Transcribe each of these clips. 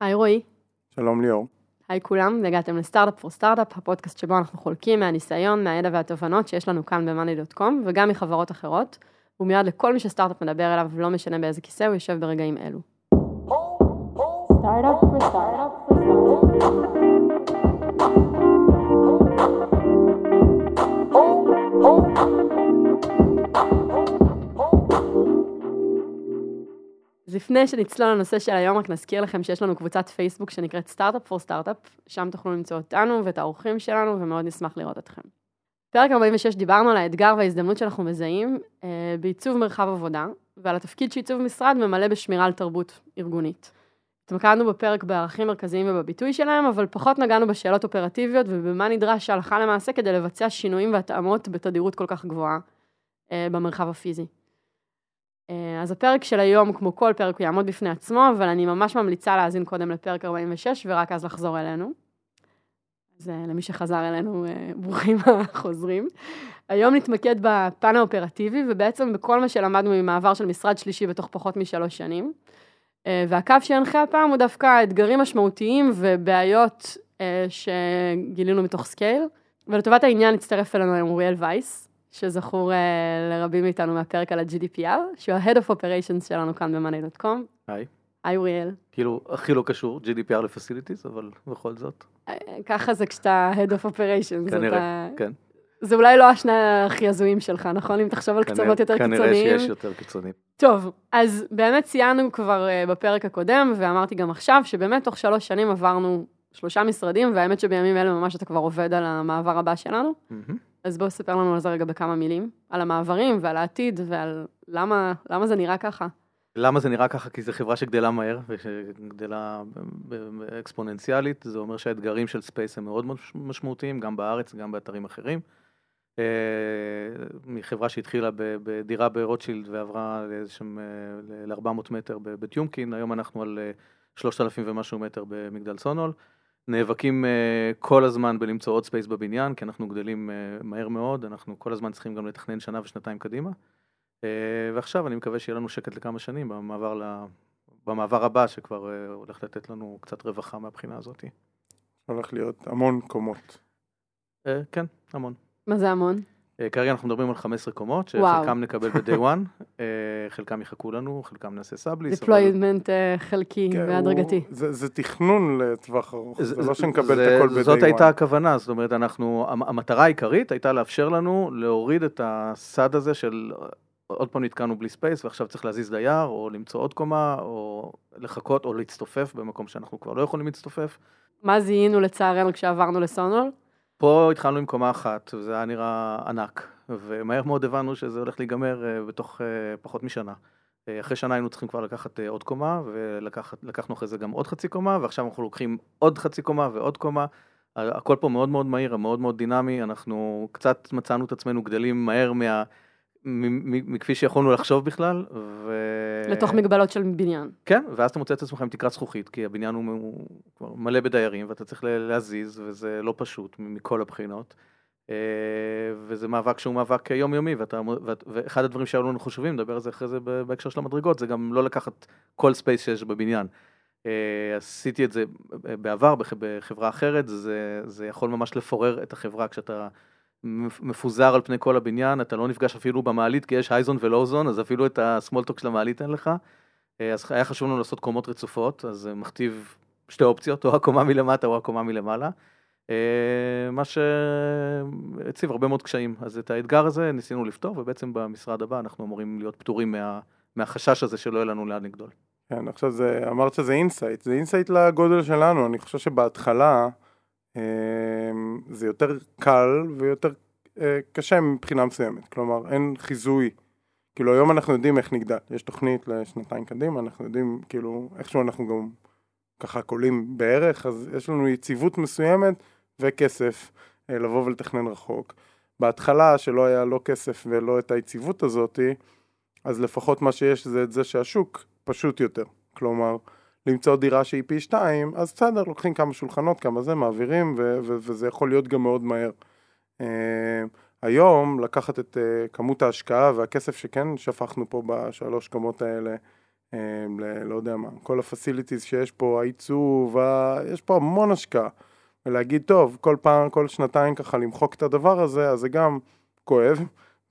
היי רועי. שלום ליאור. היי כולם, והגעתם לסטארט-אפ פור סטארט-אפ, הפודקאסט שבו אנחנו חולקים מהניסיון, מהידע והתובנות שיש לנו כאן ב-money.com וגם מחברות אחרות. הוא מיועד לכל מי שסטארט-אפ מדבר אליו, לא משנה באיזה כיסא הוא יושב ברגעים אלו. סטארט-אפ פור סטארט-אפ פור לפני שנצלול לנושא של היום, רק נזכיר לכם שיש לנו קבוצת פייסבוק שנקראת סטארט-אפ פור סטארט-אפ, שם תוכלו למצוא אותנו ואת האורחים שלנו, ומאוד נשמח לראות אתכם. פרק 46 דיברנו על האתגר וההזדמנות שאנחנו מזהים אה, בעיצוב מרחב עבודה, ועל התפקיד שעיצוב משרד ממלא בשמירה על תרבות ארגונית. התמקדנו בפרק בערכים מרכזיים ובביטוי שלהם, אבל פחות נגענו בשאלות אופרטיביות ובמה נדרש הלכה למעשה כדי לבצע שינויים והתאמות בתדירות כל כך גבוהה אה, במרחב הפיזי. אה, אז הפרק של היום, כמו כל פרק, הוא יעמוד בפני עצמו, אבל אני ממש ממליצה להאזין קודם לפרק 46 ורק אז לחזור אלינו. אז אה, למי שחזר אלינו, אה, ברוכים החוזרים. היום נתמקד בפן האופרטיבי, ובעצם בכל מה שלמדנו ממעבר של משרד שלישי בתוך פחות משלוש שנים. והקו שינחה הפעם הוא דווקא אתגרים משמעותיים ובעיות שגילינו מתוך scale. ולטובת העניין הצטרף אלינו היום אוריאל וייס, שזכור uh, לרבים מאיתנו מהפרק על ה-GDPR, שהוא ה-Head of Operations שלנו כאן ב-money.com. היי. היי אוריאל. כאילו, הכי לא קשור, GDPR ל-Facilities, אבל בכל זאת. Uh, ככה זה כשאתה Head of Operations. כנראה, אתה... כן. זה אולי לא השני הכי הזויים שלך, נכון? אם תחשוב על כנראה, קצוות יותר כנראה קיצוניים. כנראה שיש יותר קיצוניים. טוב, אז באמת ציינו כבר uh, בפרק הקודם, ואמרתי גם עכשיו, שבאמת תוך שלוש שנים עברנו שלושה משרדים, והאמת שבימים אלה ממש אתה כבר עובד על המעבר הבא שלנו. Mm-hmm. אז בואו ספר לנו על זה רגע בכמה מילים, על המעברים ועל העתיד ועל למה, למה זה נראה ככה. למה זה נראה ככה? כי זו חברה שגדלה מהר ושגדלה אקספוננציאלית, זה אומר שהאתגרים של space הם מאוד משמעותיים, גם בארץ, גם באתרים אחרים. אה, מחברה שהתחילה בדירה ברוטשילד ועברה שם ל-400 מטר בטיומקין, היום אנחנו על 3,000 ומשהו מטר במגדל סונול. נאבקים uh, כל הזמן בלמצוא עוד space בבניין, כי אנחנו גדלים uh, מהר מאוד, אנחנו כל הזמן צריכים גם לתכנן שנה ושנתיים קדימה. Uh, ועכשיו אני מקווה שיהיה לנו שקט לכמה שנים במעבר, ל... במעבר הבא, שכבר uh, הולך לתת לנו קצת רווחה מהבחינה הזאת. הולך להיות המון קומות. Uh, כן, המון. מה זה המון? אה, כרגע אנחנו מדברים על 15 קומות. שחלקם נקבל ב-day one, אה, חלקם יחכו לנו, חלקם נעשה sublease. deployment אה, חלקי כן, והדרגתי. זה, תכנון לטווח ארוך, זה, זה- לא שנקבל את הכל ב-day זאת הייתה one. הכוונה, זאת אומרת, אנחנו, המ- המטרה העיקרית הייתה לאפשר לנו להוריד את הסד הזה של עוד פעם נתקענו בלי space ועכשיו צריך להזיז דייר, או למצוא עוד קומה, או לחכות, או להצטופף במקום שאנחנו כבר לא יכולים להצטופף. מה זיהינו לצערנו כשעברנו לסונול? פה התחלנו עם קומה אחת, וזה היה נראה ענק, ומהר מאוד הבנו שזה הולך להיגמר אה, בתוך אה, פחות משנה. אה, אחרי שנה היינו צריכים כבר לקחת עוד קומה, ולקחנו אחרי זה גם עוד חצי קומה, ועכשיו אנחנו לוקחים עוד חצי קומה ועוד קומה. הכל פה מאוד מאוד מהיר, מאוד מאוד דינמי, אנחנו קצת מצאנו את עצמנו גדלים מהר מה... מכפי שיכולנו לחשוב בכלל, ו... לתוך מגבלות של בניין. כן, ואז אתה מוצא את עצמך עם תקרת זכוכית, כי הבניין הוא, הוא כבר מלא בדיירים, ואתה צריך להזיז, וזה לא פשוט מכל הבחינות. אה, וזה מאבק שהוא מאבק יומיומי, ואתה, ואת- ואחד הדברים שהיו לנו חשובים, נדבר על זה אחרי זה בהקשר של המדרגות, זה גם לא לקחת כל space שיש בבניין. אה, עשיתי את זה בעבר בח- בחברה אחרת, זה, זה יכול ממש לפורר את החברה כשאתה מפוזר על פני כל הבניין, אתה לא נפגש אפילו במעלית, כי יש high zone ו low zone, אז אפילו את ה small talk של המעלית אין לך. אה, אז היה חשוב לנו לעשות קומות רצופות, אז זה מכתיב שתי אופציות, או הקומה מלמטה או הקומה מלמעלה. אה, מה שהציב הרבה מאוד קשיים. אז את האתגר הזה ניסינו לפתור, ובעצם במשרד הבא אנחנו אמורים להיות פטורים מה, מהחשש הזה שלא יהיה לנו לאן לגדול. כן, עכשיו זה, אמרת שזה insight, זה insight לגודל שלנו, אני חושב שבהתחלה אה, זה יותר קל ויותר אה, קשה מבחינה מסוימת, כלומר אין חיזוי, כאילו היום אנחנו יודעים איך נגדל, יש תוכנית לשנתיים קדימה, אנחנו יודעים כאילו איכשהו אנחנו גם ככה קולים בערך, אז יש לנו יציבות מסוימת וכסף אה, לבוא ולתכנן רחוק. בהתחלה שלא היה לא כסף ולא את היציבות הזאתי, אז לפחות מה שיש זה את זה שהשוק פשוט יותר. כלומר, למצוא דירה שהיא פי שתיים, אז בסדר, לוקחים כמה שולחנות, כמה זה, מעבירים, ו- ו- וזה יכול להיות גם מאוד מהר. Uh, היום, לקחת את uh, כמות ההשקעה והכסף שכן שפכנו פה בשלוש קומות האלה, אה, ל- לא יודע מה, כל הפסיליטיז שיש פה, העיצוב, ה- יש פה המון השקעה. ולהגיד, טוב, כל פעם, כל שנתיים ככה למחוק את הדבר הזה, אז זה גם כואב,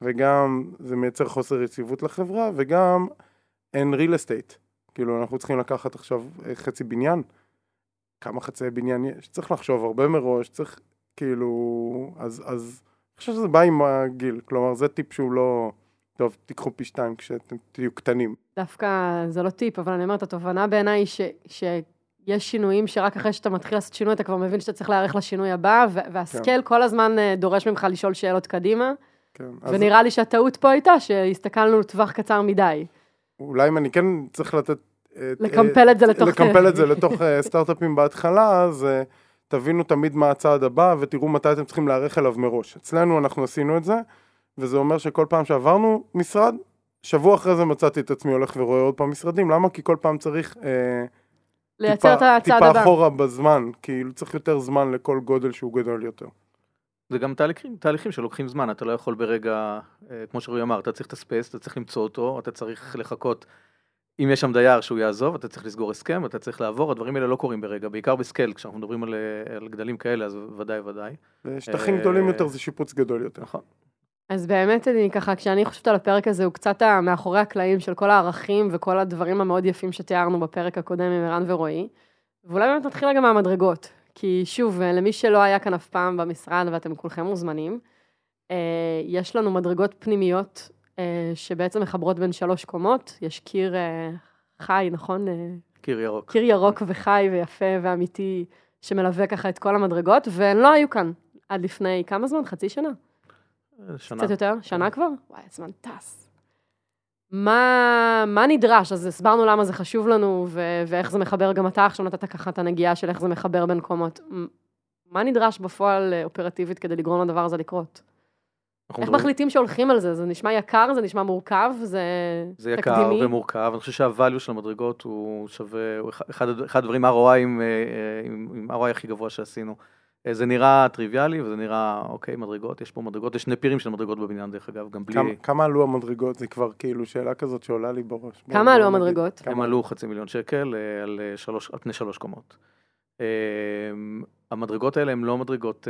וגם זה מייצר חוסר יציבות לחברה, וגם אין real estate. כאילו, אנחנו צריכים לקחת עכשיו אה, חצי בניין. כמה חצי בניין יש? צריך לחשוב הרבה מראש, צריך, כאילו, אז, אז אני חושב שזה בא עם הגיל. כלומר, זה טיפ שהוא לא, טוב, תיקחו פי שתיים כשאתם תהיו קטנים. דווקא זה לא טיפ, אבל אני אומרת, התובנה בעיניי היא ש, שיש שינויים שרק אחרי שאתה מתחיל לעשות שינוי, אתה כבר מבין שאתה צריך להיערך לשינוי הבא, ו- והסקייל כל הזמן אה, דורש ממך לשאול שאלות קדימה, כן, אז ונראה לי שהטעות פה הייתה שהסתכלנו לטווח קצר מדי. אולי אם אני כן צריך לתת... אה, לקמפל את זה לתוך- לקמפל את זה לתוך אה, סטארט-אפים בהתחלה, אז אה, תבינו תמיד מה הצעד הבא ותראו מתי אתם צריכים להיערך אליו מראש. אצלנו אנחנו עשינו את זה, וזה אומר שכל פעם שעברנו משרד, שבוע אחרי זה מצאתי את עצמי הולך ורואה עוד פעם משרדים, למה? כי כל פעם צריך אה, לייצר את טיפה, הצעד טיפה הבא. אחורה בזמן, כאילו צריך יותר זמן לכל גודל שהוא גדול יותר. זה גם תהליכים, תהליכים שלוקחים זמן, אתה לא יכול ברגע, אה, כמו שרועי אמר, אתה צריך את הספייס, אתה צריך למצוא אותו, אתה צריך לחכות, אם יש שם דייר שהוא יעזוב, אתה צריך לסגור הסכם, אתה צריך לעבור, הדברים האלה לא קורים ברגע, בעיקר בסקייל, כשאנחנו מדברים על, אה, על גדלים כאלה, אז ודאי ודאי. שטחים אה, גדולים יותר זה שיפוץ גדול יותר. נכון. אז באמת, אני ככה, כשאני חושבת על הפרק הזה, הוא קצת מאחורי הקלעים של כל הערכים וכל הדברים המאוד יפים שתיארנו בפרק הקודם עם ערן ורועי. ואולי באמת נתחיל רגע מהמדרגות. כי שוב, אה, למי שלא היה כאן אף פעם במשרד, ואתם כולכם מוזמנים, אה, יש לנו מדרגות פנימיות אה, שבעצם מחברות בין שלוש קומות. יש קיר חי, נכון? קיר ירוק. קיר ירוק וחי ויפה ואמיתי, שמלווה ככה את כל המדרגות, והן לא היו כאן עד לפני כמה זמן? חצי שנה? שנה. קצת יותר? שנה כבר? וואי, הזמן טס. מה, מה נדרש? אז הסברנו למה זה חשוב לנו, ו- ואיך זה מחבר, גם אתה עכשיו נתת ככה את הנגיעה של איך זה מחבר בין קומות. מה נדרש בפועל אה, אופרטיבית כדי לגרום לדבר הזה לקרות? איך מדברים- מחליטים שהולכים על זה? זה נשמע יקר, זה נשמע מורכב, זה, זה יקר תקדימי? ומורכב, אני חושב שהvalue של המדרגות הוא שווה, הוא אחד- אחד, הדברים, ROI עם, אה, עם, עם ROI הכי גבוה שעשינו. אה, זה נראה טריוויאלי וזה נראה, אוקיי, מדרגות, יש פה מדרגות, יש שני פירים של מדרגות בבניין דרך אגב, גם בלי, כמה, כמה עלו המדרגות? זה כבר כאילו שאלה כזאת שעולה לי בראש. כמה בוא עלו. המדרגות? הם כמה עלו חצי מיליון שקל אה, על, אה, שלוש, על פני שלוש קומות. המדרגות האלה הן לא מדרגות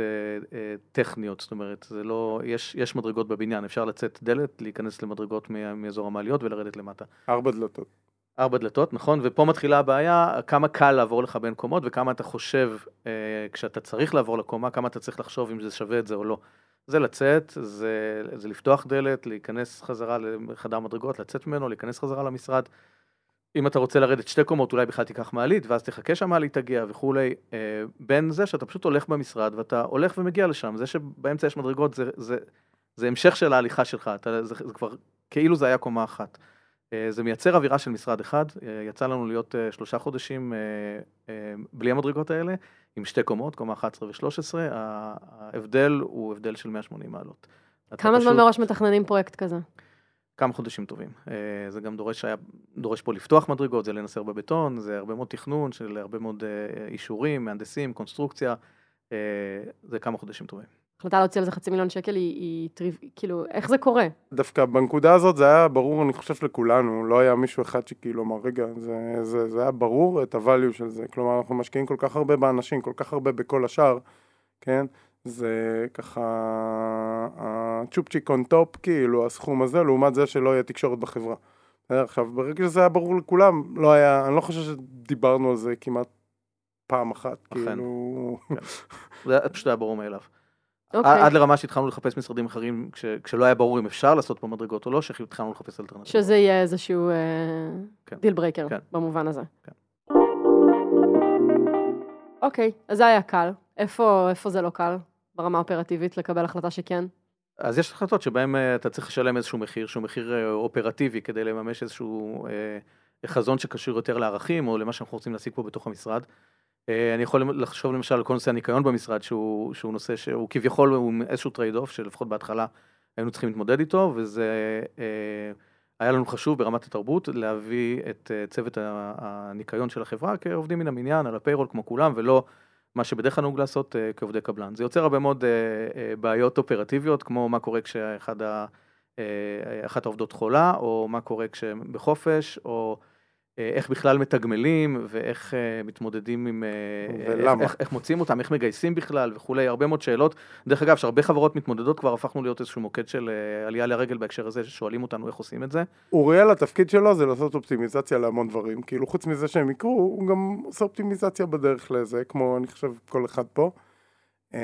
טכניות, זאת אומרת, זה לא, יש, יש מדרגות בבניין, אפשר לצאת דלת, להיכנס למדרגות מאזור המעליות ולרדת למטה. ארבע דלתות. ארבע דלתות, נכון? ופה מתחילה הבעיה, כמה קל לעבור לך בין קומות וכמה אתה חושב, אה, כשאתה צריך לעבור לקומה, כמה אתה צריך לחשוב אם זה שווה את זה או לא. זה לצאת, זה, זה לפתוח דלת, להיכנס חזרה לחדר מדרגות, לצאת ממנו, להיכנס חזרה למשרד. אם אתה רוצה לרדת שתי קומות, אולי בכלל תיקח מעלית, ואז תחכה שהמעלית תגיע וכולי. אה, בין זה שאתה פשוט הולך במשרד ואתה הולך ומגיע לשם, זה שבאמצע יש מדרגות זה, זה, זה המשך של ההליכה שלך, אתה, זה, זה כבר כאילו זה היה קומה אחת. אה, זה מייצר אווירה של משרד אחד, אה, יצא לנו להיות אה, שלושה חודשים בלי המדרגות האלה, עם שתי קומות, קומה 11 ו-13, ההבדל הוא הבדל של 180 מעלות. כמה זמן מראש מתכננים פרויקט כזה? כמה חודשים טובים. זה גם דורש, היה, דורש פה לפתוח מדרגות, זה לנסר בבטון, זה הרבה מאוד תכנון של הרבה מאוד אישורים, מהנדסים, קונסטרוקציה, זה כמה חודשים טובים. החלטה להוציא על זה חצי מיליון שקל היא, היא טריו... כאילו, איך זה קורה? דווקא בנקודה הזאת זה היה ברור, אני חושב, לכולנו, לא היה מישהו אחד שכאילו אמר, רגע, זה, זה, זה היה ברור את ה value של זה, כלומר, אנחנו משקיעים כל כך הרבה באנשים, כל כך הרבה בכל השאר, כן? זה ככה, הצ'ופצ'יק on top, כאילו, הסכום הזה, לעומת זה שלא יהיה תקשורת בחברה. עכשיו, ברגע שזה היה ברור לכולם, לא היה, אני לא חושב שדיברנו על זה כמעט פעם אחת, אכן. כאילו... זה פשוט היה ברור מאליו. אוקיי. עד לרמה שהתחלנו לחפש משרדים אחרים, כש, כשלא היה ברור אם אפשר לעשות פה מדרגות או לא, שהתחלנו לחפש אלטרנטיבות. שזה יהיה איזשהו כן. deal breaker, כן. במובן הזה. כן. אוקיי, אז זה היה קל. איפה, איפה זה לא קל, ברמה האופרטיבית, לקבל החלטה שכן? אז יש החלטות שבהן אה, אתה צריך לשלם איזשהו מחיר, שהוא מחיר אה, אופרטיבי, כדי לממש איזשהו אה, חזון שקשור יותר לערכים, או למה שאנחנו רוצים להשיג פה בתוך המשרד. אה, אני יכול לחשוב למשל על כל נושא הניקיון במשרד, שהוא, שהוא נושא שהוא כביכול הוא איזשהו trade-off, שלפחות בהתחלה היינו צריכים להתמודד איתו, וזה אה, היה לנו חשוב ברמת התרבות להביא את אה, צוות הניקיון של החברה כעובדים מן המניין, על ה payroll כמו כולם, ולא מה שבדרך כלל נהוג לעשות כעובדי קבלן. זה יוצר הרבה מאוד בעיות אופרטיביות, כמו מה קורה כשאחת העובדות חולה, או מה קורה כשהם בחופש, או איך בכלל מתגמלים ואיך אה, מתמודדים עם... אה, ולמה? איך, איך מוצאים אותם, איך מגייסים בכלל וכולי, הרבה מאוד שאלות. דרך אגב, שהרבה חברות מתמודדות כבר הפכנו להיות איזשהו מוקד של אה, עלייה לרגל בהקשר הזה, ששואלים אותנו איך עושים את זה. אוריאל, התפקיד שלו זה לעשות אופטימיזציה להמון דברים. כאילו, חוץ מזה שהם יקרו, הוא גם עושה אופטימיזציה בדרך לזה, כמו, אני חושב, כל אחד פה. אמ,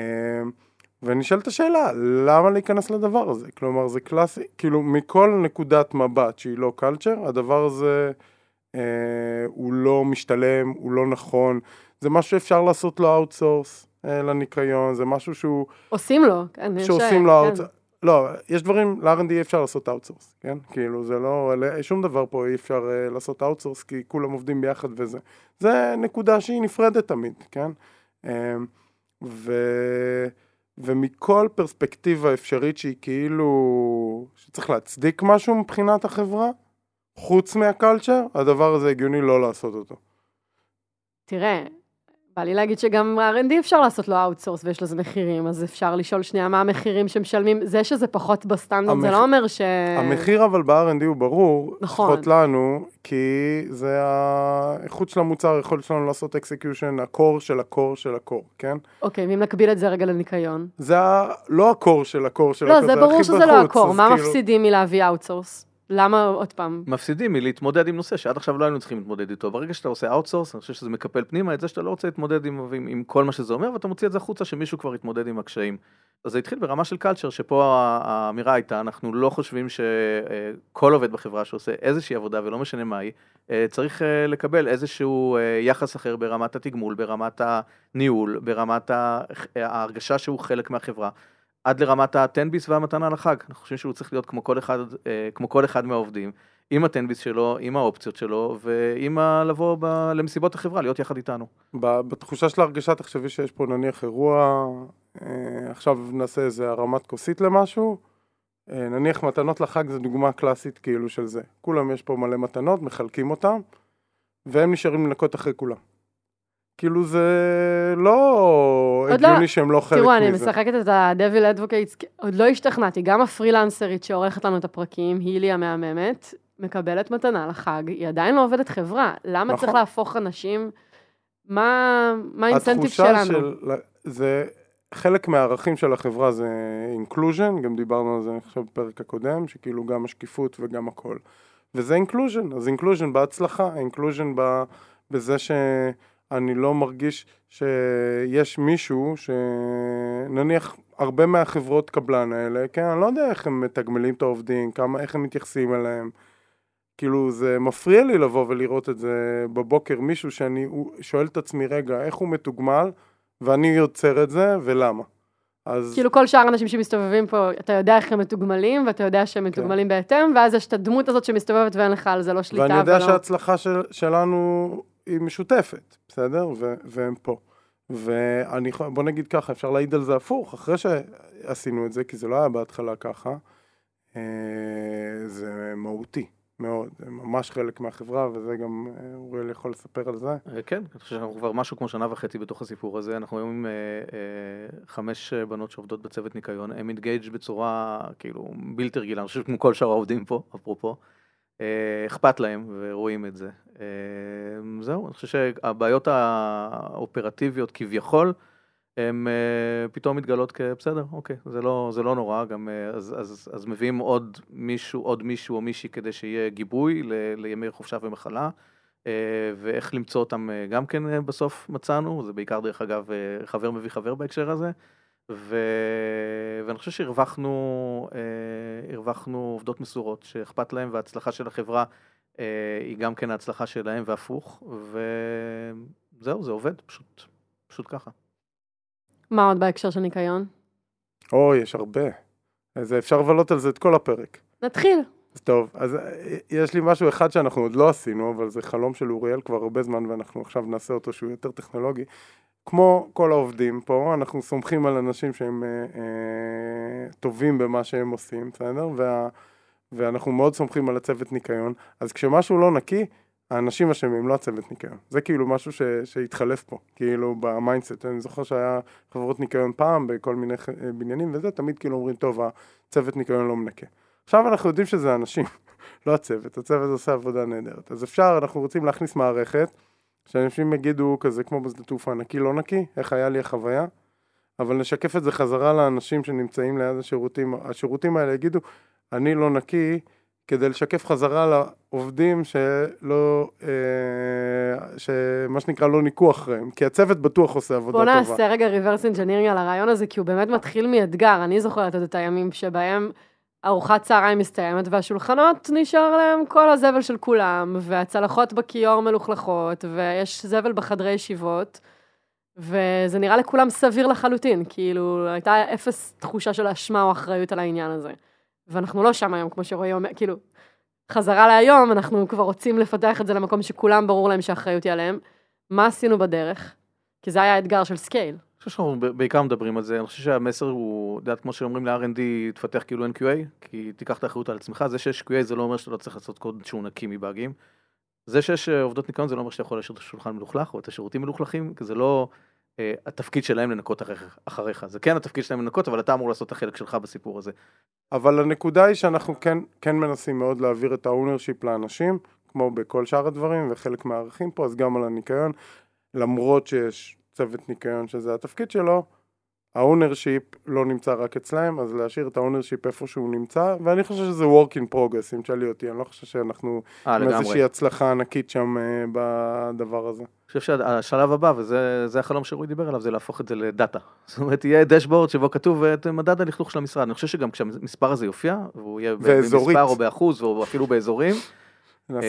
ונשאלת השאלה, למה להיכנס לדבר הזה? כלומר, זה קלאסי, כאילו, מכל נקודת מבט שהיא לא culture, הדבר הזה אה, הוא לא משתלם, הוא לא נכון. זה משהו שאפשר לעשות לו outsource אה, לניקיון, זה משהו שהוא... עושים לו, כן. שעושים לו כן. outsource. לא, יש דברים, ל-R&D אי אפשר לעשות outsource, כן? כאילו, זה לא, שום דבר פה אי אפשר uh, לעשות outsource, כי כולם עובדים ביחד וזה. זה נקודה שהיא נפרדת תמיד, כן? Um, ו... ומכל פרספקטיבה אפשרית שהיא כאילו, שצריך להצדיק משהו מבחינת החברה, חוץ מה culture, הדבר הזה הגיוני לא לעשות אותו. תראה, בא לי להגיד שגם R&D אפשר לעשות לו outsource ויש לזה מחירים, אז אפשר לשאול שנייה מה המחירים שמשלמים. זה שזה פחות בסטנדרט, זה המח- לא אומר ש... המחיר אבל ב-R&D הוא ברור, נכון. לפחות לנו, כי זה האיכות של המוצר, היכולת שלנו לעשות execution, ה core של ה core של ה core, כן? אוקיי, ואם נקביל את זה רגע לניקיון. זה ה... לא ה core של ה core של לא, ה core, זה ברור הכי שזה לא ה core, מה כאילו- מפסידים מלהביא outsource? למה, עוד פעם, מפסידים מלהתמודד עם נושא שעד עכשיו לא היינו צריכים להתמודד איתו. ברגע שאתה עושה outsource, אני חושב שזה מקפל פנימה את זה שאתה לא רוצה להתמודד עם, עם, עם כל מה שזה אומר, ואתה מוציא את זה החוצה שמישהו כבר יתמודד עם הקשיים. אז זה התחיל ברמה של culture, שפה האמירה הייתה, אנחנו לא חושבים שכל עובד בחברה שעושה איזושהי עבודה, ולא משנה מה היא, אה, צריך אה, לקבל איזשהו אה, יחס אחר ברמת התגמול, ברמת הניהול, ברמת ההרגשה שהוא חלק מהחברה. עד לרמת הטנביס והמתנה לחג. אנחנו חושבים שהוא צריך להיות כמו כל אחד, אה, כמו כל אחד מהעובדים, עם הטנביס שלו, עם האופציות שלו, ועם ה... לבוא ב... למסיבות החברה, להיות יחד איתנו. בתחושה של ההרגשה תחשבי שיש פה נניח אירוע, אה, עכשיו נעשה איזה הרמת כוסית למשהו, אה, נניח מתנות לחג זה דוגמה קלאסית כאילו של זה. כולם יש פה מלא מתנות, מחלקים אותם, והם נשארים לנקות אחרי כולם. כאילו זה לא לא- הגיוני שהם לא חלק תראו, מזה. אני משחקת את ה-Devil Advocates, עוד לא השתכנעתי, גם הפרילנסרית שעורכת לנו את הפרקים, הילי המהממת, מקבלת מתנה לחג, היא עדיין לא עובדת חברה. למה נכון. צריך להפוך אנשים? מה מה האינסנטיב התחושה שלנו? של, זה חלק מהערכים של החברה זה inclusion, גם דיברנו על זה אני חושב בפרק הקודם, שכאילו גם השקיפות וגם הכל. וזה inclusion, אז inclusion בהצלחה, inclusion בזה שאני לא מרגיש שיש מישהו שנניח הרבה מהחברות קבלן האלה, כן, אני לא יודע איך הם מתגמלים את העובדים, כמה, איך הם מתייחסים אליהם. כאילו זה מפריע לי לבוא ולראות את זה בבוקר, מישהו שאני שואל את עצמי, רגע, איך הוא מתוגמל, ואני יוצר את זה, ולמה? אז כאילו כל שאר האנשים שמסתובבים פה, אתה יודע איך הם מתוגמלים, ואתה יודע שהם מתוגמלים בהתאם, ואז יש את הדמות הזאת שמסתובבת ואין לך על זה לא שליטה ואני יודע ולא... שההצלחה של, שלנו היא משותפת, בסדר? ו, והם פה. ואני בוא נגיד ככה, אפשר להעיד על זה הפוך, אחרי שעשינו את זה, כי זה לא היה בהתחלה ככה, אה, זה מהותי מאוד, זה ממש חלק מהחברה, וזה גם אה, אוריאל יכול לספר על זה. אה, כן, אני חושב שאנחנו כבר משהו כמו שנה וחצי בתוך הסיפור הזה, אנחנו היום עם חמש בנות שעובדות בצוות ניקיון, הם אינגייג' בצורה כאילו בלתי רגילה, אני חושב כמו כל שאר העובדים פה, אפרופו, אכפת להם ורואים את זה. אה, זהו, אני חושב שהבעיות האופרטיביות כביכול, הן אה, פתאום מתגלות כבסדר, אוקיי, זה לא, זה לא נורא, גם אה, אז, אז, אז מביאים עוד מישהו, עוד מישהו או מישהי כדי שיהיה גיבוי ל, לימי חופשה ומחלה. אה, ואיך למצוא אותם אה, גם כן אה, בסוף מצאנו, זה בעיקר דרך אגב אה, חבר מביא חבר בהקשר הזה, ו... ואני חושב שהרווחנו אה, הרווחנו עובדות מסורות שאכפת להם וההצלחה של החברה אה, היא גם כן ההצלחה שלהם והפוך, וזהו, זה עובד, פשוט, פשוט ככה. מה עוד בהקשר של ניקיון? אוי, יש הרבה. אז אפשר לבלות על זה את כל הפרק. נתחיל. אז טוב, אז אה, יש לי משהו אחד שאנחנו עוד לא עשינו, אבל זה חלום של אוריאל כבר הרבה זמן, ואנחנו עכשיו נעשה אותו שהוא יותר טכנולוגי. כמו כל העובדים פה, אנחנו סומכים על אנשים שהם אה, אה, טובים במה שהם עושים, בסדר? וה, ואנחנו מאוד סומכים על הצוות ניקיון. אז כשמשהו לא נקי, האנשים אשמים, לא הצוות ניקיון. זה כאילו משהו ש, שהתחלף פה, כאילו ב mindset. אני זוכר שהיה חברות ניקיון פעם בכל מיני ח- בניינים וזה, תמיד כאילו אומרים, טוב, הצוות ניקיון לא מנקה. עכשיו אנחנו יודעים שזה אנשים, לא הצוות, הצוות עושה עבודה נהדרת. אז אפשר, אנחנו רוצים להכניס מערכת, שאנשים יגידו כזה כמו בשדה תעופה, נקי לא נקי, איך היה לי החוויה, אבל נשקף את זה חזרה לאנשים שנמצאים ליד השירותים, השירותים האלה יגידו, אני לא נקי, כדי לשקף חזרה לעובדים שלא, אה, שמה שנקרא לא ניקו אחריהם, כי הצוות בטוח עושה עבודה בוא טובה. נעשה רגע reverse engineering על הרעיון הזה, כי הוא באמת מתחיל מאתגר. אני זוכרת את הימים שבהם ארוחת צהריים מסתיימת, והשולחנות נשאר להם כל הזבל של כולם, והצלחות בכיור מלוכלכות, ויש זבל בחדרי ישיבות, וזה נראה לכולם סביר לחלוטין, כאילו, הייתה אפס תחושה של אשמה או אחריות על העניין הזה. ואנחנו לא שם היום, כמו שרועי אומר, כאילו, חזרה להיום, אנחנו כבר רוצים לפתח את זה למקום שכולם ברור להם שהאחריות היא עליהם. מה עשינו בדרך? כי זה היה האתגר של scale. חושב שאנחנו בעיקר מדברים על זה, אני חושב שהמסר הוא, את יודעת, כמו שאומרים ל-R&D, תפתח כאילו אין QA, כי תיקח את האחריות על עצמך, זה שיש QA זה לא אומר שאתה לא צריך לעשות קוד שהוא נקי מבאגים. זה שיש אה, עובדות ניקיון זה לא אומר שאתה יכול להשאיר את השולחן מלוכלך, או את השירותים מלוכלכים, כי זה לא אה, התפקיד שלהם לנקות אחריך, אחריך. זה כן התפקיד שלהם לנקות, אבל אתה אמור לעשות את החלק שלך בסיפור הזה. אבל הנקודה היא שאנחנו כן, כן מנסים מאוד להעביר את ה ownership לאנשים, כמו בכל שאר הדברים, וחלק מהערכים פה, אז גם על הניקיון, למרות שיש צוות ניקיון שזה התפקיד שלו, ה ownership לא נמצא רק אצלהם, אז להשאיר את ה ownership איפה שהוא נמצא, ואני חושב שזה work in progress, אם תשאלי אותי, אני לא חושב שאנחנו אה, עם. איזושהי הצלחה ענקית שם אה, בדבר הזה. אני חושב שהשלב הבא, וזה זה החלום שרועי דיבר עליו, זה להפוך את זה ל data. זאת אומרת, יהיה dashboard שבו כתוב את מדד הלכלוך של המשרד. אני חושב שגם כשהמספר הזה יופיע, והוא יהיה ואזורית. במספר או באחוז, או אפילו באזורים, אה,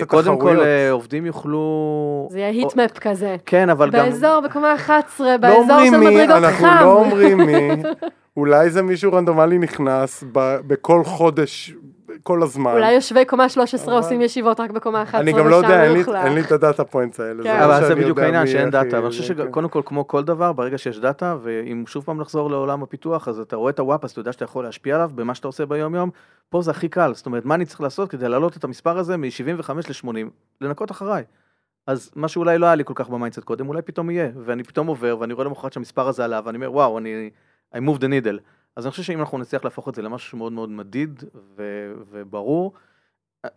קודם כל. אה, עובדים יוכלו... זה יהיה heatmap כזה. כן, אבל גם... באזור, בקומה 11, לא באזור של מדרגות אנחנו חם. לא אומרים מי, אולי זה מישהו רנדומלי נכנס ב- בכל חודש, כל הזמן. אולי יושבי קומה 13 אבל- עושים ישיבות רק בקומה 11, אני גם לא יודע, אין לי- את ה data points האלה. כן. לא אבל זה בדיוק העניין שאין data, ואני חושב זה, כן. שקודם כל כמו כל דבר, ברגע שיש data, ואם שוב פעם נחזור לעולם הפיתוח, אז אתה רואה את הוואפ, אז אתה יודע שאתה יכול להשפיע עליו במה שאתה עושה ביום יום, פה זה הכי קל, זאת אומרת, מה אני צריך לעשות כדי להעלות את המספר הזה מ-75 ל-80, לנקות אחריי. אז מה שאולי לא היה לי כל כך ב mindset קודם, אולי פתאום יהיה, ואני פתאום עובר, ואני רואה למחרת שהמספר הזה עלה, ואני אומר, וואו, אני, I moved the needle. אז אני חושב שאם אנחנו נצליח להפוך את זה למשהו שמאוד מאוד מדיד ו- וברור,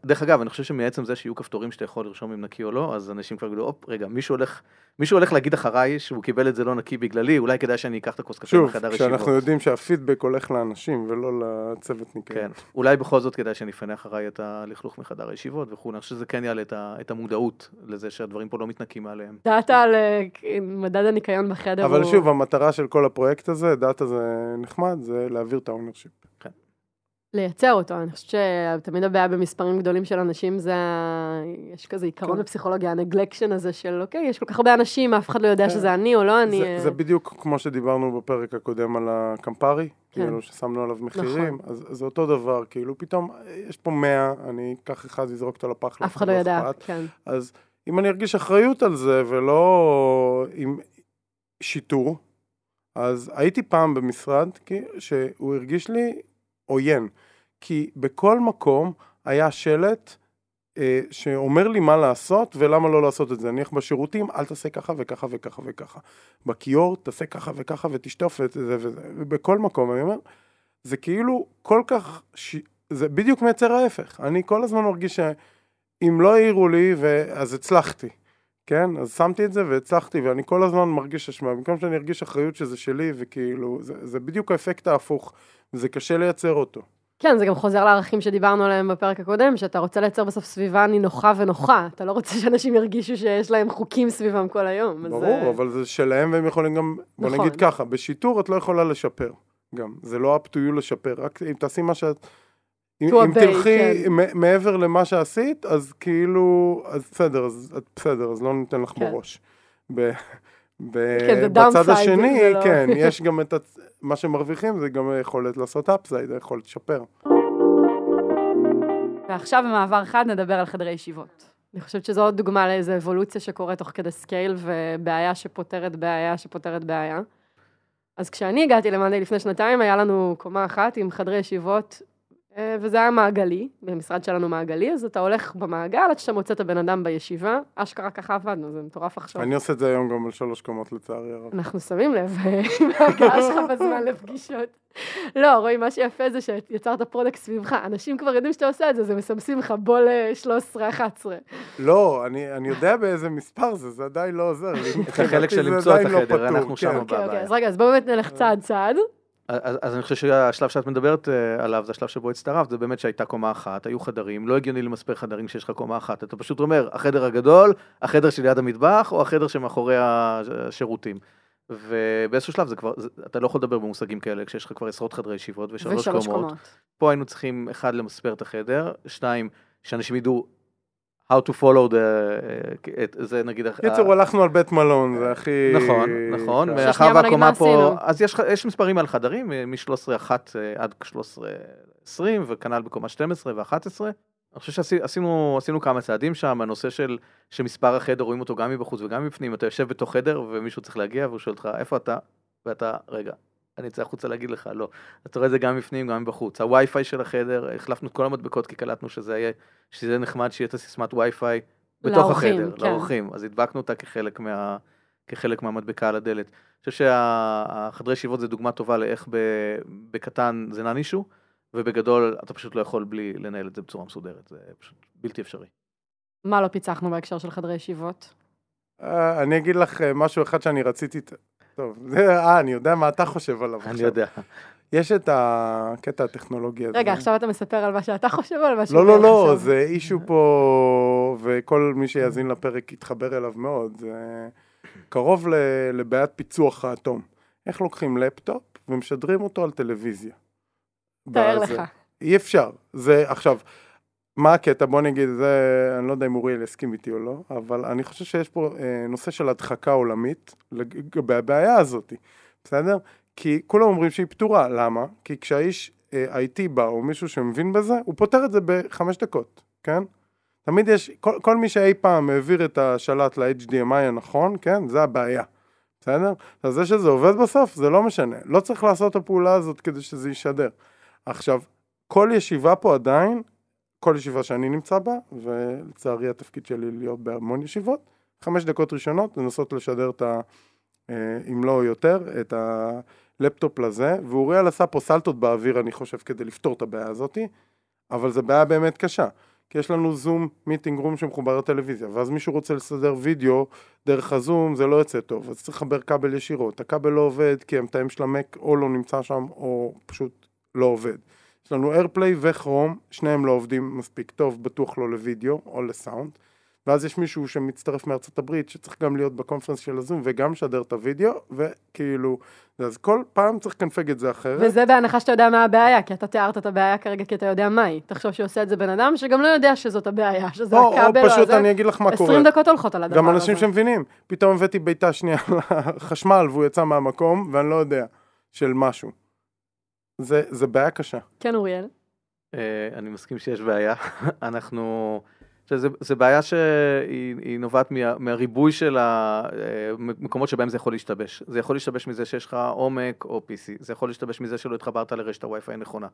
דרך אגב, אני חושב שמעצם זה שיהיו כפתורים שאתה יכול לרשום אם נקי או לא, אז אנשים כבר יגידו, הופ, רגע, מישהו הולך, מישהו הולך להגיד אחריי שהוא קיבל את זה לא נקי בגללי, אולי כדאי שאני אקח את הכוס קפה שוב, מחדר ישיבות. כשאנחנו יודעים שהפידבק הולך לאנשים ולא לצוות ניקיון. כן, אולי בכל זאת כדאי שאני אפנה אחריי את הלכלוך מחדר הישיבות וכו', אני חושב שזה כן יעלה את, ה, את המודעות לזה שהדברים פה לא מתנקים מעליהם. data על אה, מדד הניקיון בחדר אבל הוא... שוב, המטרה של כל הפרויקט הזה, data זה נחמד, זה להעביר את ה ownership. לייצר אותו. אני חושבת שתמיד הבעיה במספרים גדולים של אנשים זה, יש כזה עיקרון כן. בפסיכולוגיה, ה neglection הזה של, אוקיי, יש כל כך הרבה אנשים, אף אחד לא יודע כן. שזה אני או לא אני. זה, אה, זה בדיוק כמו שדיברנו בפרק הקודם על הקמפרי, כן. כאילו ששמנו עליו מחירים, אז זה אותו דבר, כאילו פתאום יש פה 100, אני אקח אחד ואזרוק אותו לפח, אף אחד לא ידע, אכפת. כן. אז אם אני ארגיש אחריות על זה ולא עם שיטור, אז הייתי פעם במשרד כי- שהוא הרגיש לי עוין, כי בכל מקום היה שלט אה, שאומר לי מה לעשות ולמה לא לעשות את זה. נניח בשירותים, אל תעשה ככה וככה וככה וככה. בכיור, תעשה ככה וככה ותשטוף את זה וזה. ובכל מקום, אני אומר, זה כאילו כל כך, ש... זה בדיוק מייצר ההפך. אני כל הזמן מרגיש שאם לא העירו לי, ו... אז הצלחתי. כן? אז שמתי את זה והצלחתי, ואני כל הזמן מרגיש אשמה. במקום שאני ארגיש אחריות שזה שלי, וכאילו, זה, זה בדיוק האפקט ההפוך, וזה קשה לייצר אותו. כן, זה גם חוזר לערכים שדיברנו עליהם בפרק הקודם, שאתה רוצה לייצר בסוף סביבה נינוחה ונוחה. אתה לא רוצה שאנשים ירגישו שיש להם חוקים סביבם כל היום. ברור, אה, אבל זה שלהם והם יכולים גם, בוא נכון. נגיד ככה, בשיטור את לא יכולה לשפר, גם. זה לא up to you לשפר, רק אם תעשי מה שאת... אם, אם תלכי כן. מעבר למה שעשית, אז כאילו, אז בסדר, אז את בסדר, אז לא ניתן לך כן. בראש. ב, ב, כן, בצד השני, לא- כן, יש גם את, הצ- מה שמרוויחים זה גם היכולת לעשות אפסייד, היכולת לשפר. ועכשיו במעבר חד נדבר על חדרי ישיבות. אני חושבת שזו עוד דוגמה לאיזו אבולוציה שקורית תוך כדי scale, ובעיה שפותרת בעיה שפותרת בעיה. אז כשאני הגעתי למאנדי לפני שנתיים, היה לנו קומה אחת עם חדרי ישיבות וזה היה מעגלי, במשרד שלנו מעגלי, אז אתה הולך במעגל עד שאתה מוצא את הבן אדם בישיבה, אשכרה ככה עבדנו, זה מטורף עכשיו. אני עושה את זה היום גם על שלוש קומות לצערי הרב. אנחנו שמים לב מההגעה שלך בזמן לפגישות. לא, רועי, מה שיפה זה שיצרת product סביבך. אנשים כבר יודעים שאתה עושה את זה, זה מסמסים לך בול 13-11. לא, אני, אני יודע באיזה מספר זה, זה עדיין לא עוזר לי. את החלק של זה למצוא את לא החדר, אנחנו כן. שם אוקיי, אוקיי, בבעיה. אז רגע, אז בואו באמת נלך צעד צעד. אז, אז אני חושב שהשלב שאת מדברת אה, עליו זה השלב שבו הצטרפת, זה באמת שהייתה קומה אחת, היו חדרים, לא הגיוני למספר חדרים כשיש לך קומה אחת, אתה פשוט אומר, החדר הגדול, החדר שליד המטבח, או החדר שמאחורי השירותים. ובאיזשהו שלב זה כבר, זה, אתה לא יכול לדבר במושגים כאלה כשיש לך כבר עשרות חדרי ישיבות ושלוש ושלוש קומות. קומות. פה היינו צריכים, אחד, למספר את החדר, שתיים, שאנשים ידעו how to follow the, אה, את- זה נגיד, קיצור, הלכנו על בית מלון, זה הכי... נכון, נכון. מאחר והקומה מה פה. אז יש, יש מספרים על חדרים, מ-13-1 עד 13-20, וכנ"ל בקומה 12 ו-11. אני חושב שעשינו עשינו כמה צעדים שם, הנושא של שמספר החדר רואים אותו גם מבחוץ וגם מבפנים, אתה יושב בתוך חדר ומישהו צריך להגיע והוא שואל אותך, איפה אתה? ואתה, רגע, אני אצא החוצה להגיד לך, לא. אתה רואה את זה גם בפנים, גם מבחוץ. הווי-פיי של החדר, החלפנו את כל המדבקות כי קלטנו שזה יהיה, שזה נחמד שיהיה את הסיסמת וי-פיי בתוך לאורחים, החדר, כן. לאורחים. אז הדבקנו אותה כחלק מה... כחלק מהמדבקה על הדלת. אני חושב שהחדרי ישיבות זה דוגמה טובה לאיך ב- בקטן זה נן אישו, ובגדול אתה פשוט לא יכול בלי לנהל את זה בצורה מסודרת, זה פשוט בלתי אפשרי. מה לא פיצחנו בהקשר של חדרי ישיבות? אה, אני אגיד לך אה, משהו אחד שאני רציתי... טוב, זה, אה, אני יודע מה אתה חושב עליו אני עכשיו. יודע. יש את הקטע הטכנולוגי הזה. רגע, עכשיו אתה מספר על מה שאתה חושב או על מה לא, לא, לא, חשב? זה אישו פה, וכל מי שיאזין לפרק יתחבר אליו מאוד. זה קרוב ל- לבעיית פיצוח האטום. איך לוקחים לפטופ ומשדרים אותו על טלוויזיה? תאר. לך. אי אפשר. זה עכשיו, מה הקטע? בוא נגיד, זה, אני לא יודע אם אוריאל יסכים איתי או לא, אבל אני חושב שיש פה אה, נושא של הדחקה עולמית לגבי הבעיה הזאת, בסדר? כי כולם אומרים שהיא פתורה, למה? כי כשהאיש אה, IT בא, או מישהו שמבין בזה, הוא פותר את זה בחמש דקות, כן? תמיד יש, כל, כל מי שאי פעם העביר את השלט ל-HDMI הנכון, כן? זה הבעיה, בסדר? אז זה שזה עובד בסוף, זה לא משנה. לא צריך לעשות את הפעולה הזאת כדי שזה ישדר. עכשיו, כל ישיבה פה עדיין, כל ישיבה שאני נמצא בה, ולצערי התפקיד שלי להיות בהמון ישיבות, חמש דקות ראשונות לנסות לשדר את ה... אה, אם לא יותר, את הלפטופ לזה, ואוריאל עשה פה סלטות באוויר, אני חושב, כדי לפתור את הבעיה הזאתי, אבל זו בעיה באמת קשה. כי יש לנו זום meeting room שמחובר לטלוויזיה, ואז מישהו רוצה לסדר וידאו דרך הזום, זה לא יוצא טוב, אז צריך לחבר כבל ישירות. הכבל לא עובד כי המתאם של המק או לא נמצא שם, או פשוט לא עובד. יש לנו איירפליי וכרום, שניהם לא עובדים מספיק טוב, בטוח לא לוידאו או לסאונד. ואז יש מישהו שמצטרף מארצות הברית, שצריך גם להיות בקונפרנס של הזום וגם לשדר את הוידאו, וכאילו, אז כל פעם צריך לקנפג את זה אחרת. וזה בהנחה שאתה יודע מה הבעיה, כי אתה תיארת את הבעיה כרגע כי אתה יודע מה היא. תחשוב שעושה את זה בן אדם שגם לא יודע שזאת הבעיה, שזה או, או הכבל או פשוט הזה. אני אגיד לך מה קורה. 20 דקות הולכות על הדבר גם הזה. אנשים שמבינים, פתאום הבאתי בעיטה שנייה לחשמל והוא יצא מהמקום ואני לא יודע, של משהו. זה, זה בעיה קשה. כן, אוריאל. אה, אני מסכים שיש בעיה. אנחנו... שזה, זה בעיה שהיא היא נובעת מה, מהריבוי של המקומות שבהם זה יכול להשתבש. זה יכול להשתבש מזה שיש לך או מק או PC, זה יכול להשתבש מזה שלא התחברת לרשת הווי-פיי הנכונה.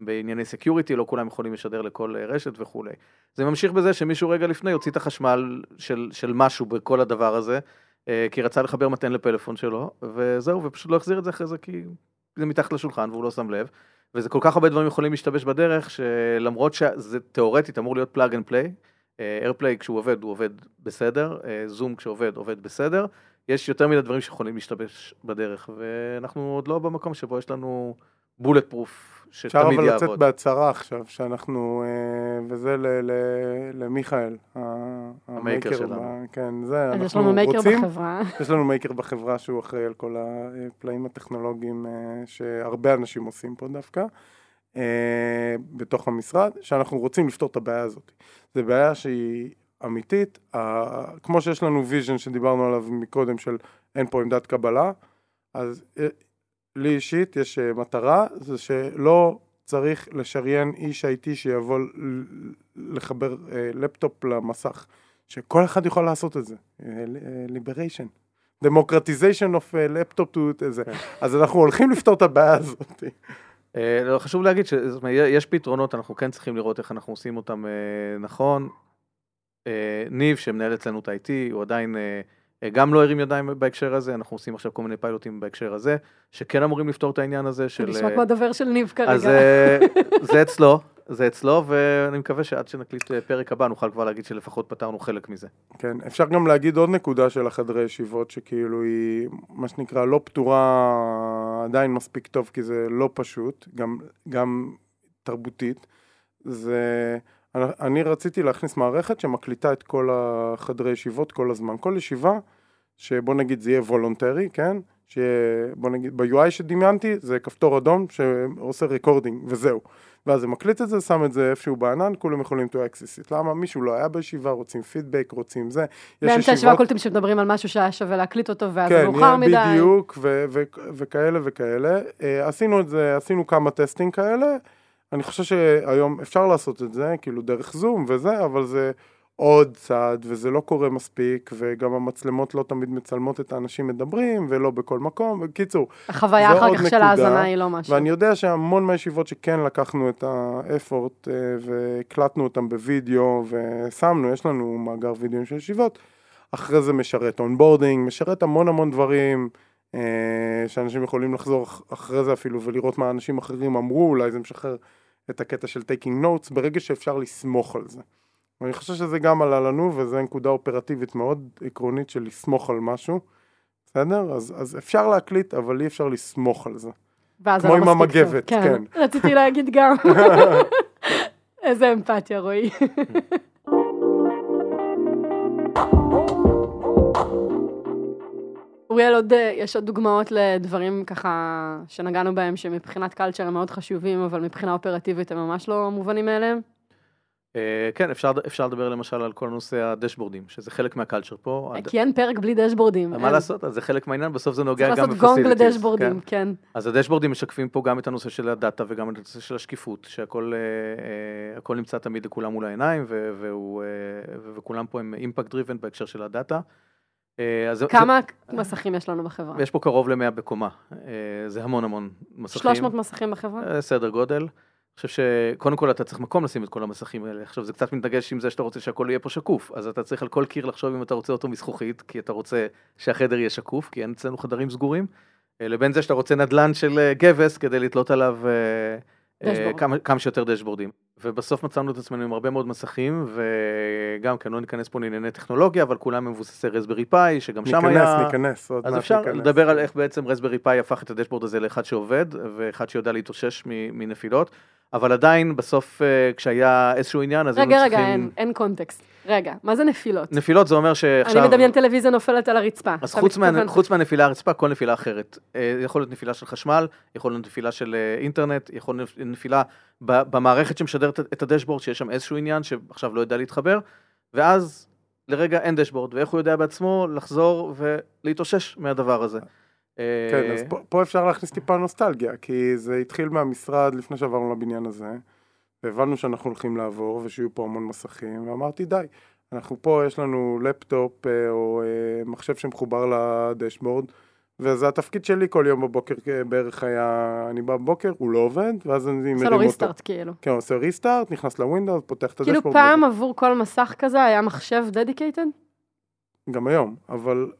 בענייני security לא כולם יכולים לשדר לכל אה, רשת וכולי. זה ממשיך בזה שמישהו רגע לפני יוציא את החשמל של, של משהו בכל הדבר הזה, אה, כי רצה לחבר מטען לפלאפון שלו, וזהו, ופשוט לא החזיר את זה אחרי זה כי זה מתחת לשולחן והוא לא שם לב. וזה כל כך הרבה דברים יכולים להשתבש בדרך, שלמרות שזה תיאורטית אמור להיות plug and play, AirPlay כשהוא עובד הוא עובד בסדר, זום כשעובד עובד בסדר, יש יותר מדי דברים שיכולים להשתבש בדרך, ואנחנו עוד לא במקום שבו יש לנו bulletproof אפשר שתמיד אבל לצאת יעבוד. בהצהרה עכשיו, שאנחנו, אה, וזה ל- ל- למיכאל, ה maker שלנו. כן, זה, אז יש לנו maker רוצים, בחברה. יש לנו maker בחברה שהוא אחראי על כל הפלאים הטכנולוגיים אה, שהרבה אנשים עושים פה דווקא, אה, בתוך המשרד, שאנחנו רוצים לפתור את הבעיה הזאת. זו בעיה שהיא אמיתית, כמו שיש לנו vision שדיברנו עליו מקודם של אין פה עמדת קבלה, אז לי אישית יש אה, מטרה, זה שלא צריך לשריין איש IT שיבוא לחבר אה, לפטופ למסך, שכל אחד יכול לעשות את זה, ליבריישן. democratization of laptop to זה. כן. אז אנחנו הולכים לפתור את הבעיה הזאת. אה, לא, חשוב להגיד שיש פתרונות, אנחנו כן צריכים לראות איך אנחנו עושים אותם אה, נכון. אה, ניב, שמנהל אצלנו את ה-IT, הוא עדיין אה, אה, גם לא הרים ידיים בהקשר הזה, אנחנו עושים עכשיו כל מיני פיילוטים בהקשר הזה, שכן אמורים לפתור את העניין הזה של... זה נשמע אה, כמו הדובר של ניב כרגע. אז אה, זה אצלו, זה אצלו, ואני מקווה שעד שנקליט אה, פרק הבא נוכל כבר להגיד שלפחות פתרנו חלק מזה. כן, אפשר גם להגיד עוד נקודה של החדרי ישיבות, שכאילו היא, מה שנקרא, לא פתורה עדיין מספיק טוב, כי זה לא פשוט, גם, גם תרבותית. זה, אני רציתי להכניס מערכת שמקליטה את כל החדרי ישיבות כל הזמן. כל ישיבה, שבוא נגיד זה יהיה וולונטרי, כן? שבוא נגיד, ב-UI שדמיינתי זה כפתור אדום שעושה recording וזהו. ואז זה מקליט את זה, שם את זה איפשהו בענן, כולם יכולים to access it. למה? מישהו לא היה בישיבה, רוצים פידבק, רוצים זה. באמצע הישיבה קולטים שמדברים על משהו שהיה שווה להקליט אותו, ואז כן, מאוחר מדי. כן, בדיוק, ו- ו- וכאלה וכאלה. אה, עשינו את זה, עשינו כמה טסטים כאלה. אני חושב שהיום אפשר לעשות את זה, כאילו דרך זום וזה, אבל זה עוד צעד, וזה לא קורה מספיק, וגם המצלמות לא תמיד מצלמות את האנשים מדברים, ולא בכל מקום. בקיצור, החוויה אחר כך של נקודה, ההאזנה היא לא משהו. ואני יודע שהמון מהישיבות שכן לקחנו את ה effort והקלטנו אותם בווידאו ושמנו, יש לנו מאגר וידאו של ישיבות, אחרי זה משרת onboarding, משרת המון המון דברים, אה, שאנשים יכולים לחזור אח- אחרי זה אפילו ולראות מה אנשים אחרים אמרו, אולי זה משחרר את הקטע של taking notes, ברגע שאפשר לסמוך על זה. ואני חושב שזה גם עלה לנו, וזו נקודה אופרטיבית מאוד עקרונית של לסמוך על משהו, בסדר? אז, אז אפשר להקליט, אבל אי אפשר לסמוך על זה. ואז כמו לא עם. המגבת, כן. כן. רציתי להגיד גם. איזה אמפתיה, רועי. אוריאל, עוד, אה, יש עוד דוגמאות לדברים ככה שנגענו בהם שמבחינת קלצ'ר הם מאוד חשובים, אבל מבחינה אופרטיבית הם ממש לא מובנים מאליהם? אה, כן, אפשר, אפשר לדבר למשל על כל נושא הדשבורדים, שזה חלק מהקלצ'ר פה. הד- כי אין פרק בלי דשבורדים. מה. לעשות, אז זה חלק מהעניין, בסוף זה נוגע צריך גם לעשות גונג ב facilities. ל dashboardים, כן. אז ה dashboardים משקפים פה גם את הנושא של ה data וגם את הנושא של השקיפות, שהכל אה, אה, הכל נמצא תמיד לכולם מול העיניים, אה, וכולם פה הם impact driven בהקשר של ה data. אה, אז זה- כמה מסכים יש לנו בחברה? זה- יש פה קרוב ל-100 בקומה, אה, זה המון המון מסכים. 300 מסכים בחברה? אה, סדר גודל. אני חושב שקודם כל אתה צריך מקום לשים את כל המסכים האלה. עכשיו זה קצת מתנגש עם זה שאתה רוצה שהכל יהיה פה שקוף, אז אתה צריך על כל קיר לחשוב אם אתה רוצה אותו מזכוכית, כי אתה רוצה שהחדר יהיה שקוף, כי אין אצלנו חדרים סגורים, לבין זה שאתה רוצה נדלן של גבס כדי לתלות עליו. כמה, כמה שיותר דשבורדים. ובסוף מצאנו את עצמנו עם הרבה מאוד מסכים, וגם כן לא ניכנס פה לענייני טכנולוגיה, אבל כולם מבוססי רסברי פאי, שגם שם ניכנס, היה... ניכנס, עוד אז מעט אפשר ניכנס. לדבר על איך בעצם רסברי פאי הפך את הדשבורד הזה לאחד שעובד, ואחד שיודע להתאושש מ- מנפילות, אבל עדיין בסוף אה, כשהיה איזשהו עניין, אז היינו רגע, רגע, צריכים... אין- אין קונטקסט. רגע, מה זה נפילות? נפילות זה אומר שעכשיו... אני מדמיין טלוויזיה נופלת על הרצפה. אז חוץ, מה, חוץ מהנפילה הרצפה, כל נפילה אחרת. אה, יכול להיות נפילה של חשמל, יכול להיות נפילה של אה, אינטרנט, יכול להיות נפילה במערכת שמשדרת את הדשבורד, שיש שם איזשהו עניין שעכשיו לא יודע להתחבר, ואז לרגע אין דשבורד, ואיך הוא יודע בעצמו לחזור ולהתאושש מהדבר הזה. כן, אה, אז פה, פה אפשר להכניס טיפה נוסטלגיה, כי זה התחיל מהמשרד לפני שעברנו לבניין הזה, והבנו שאנחנו הולכים לעבור ושיהיו פה המון מסכים, ואמרתי די, אנחנו פה, יש לנו לפטופ אה, או אה, מחשב שמחובר ל dashboard, וזה התפקיד שלי כל יום בבוקר אה, בערך היה, אני בא בבוקר, הוא לא עובד, ואז אני מרים עושה אותו. לו restart כאילו. כן, עושה restart, נכנס ל Windows, פותח את ה dashboard. כאילו פעם עבור כל מסך כזה היה מחשב dedicated? גם היום, אבל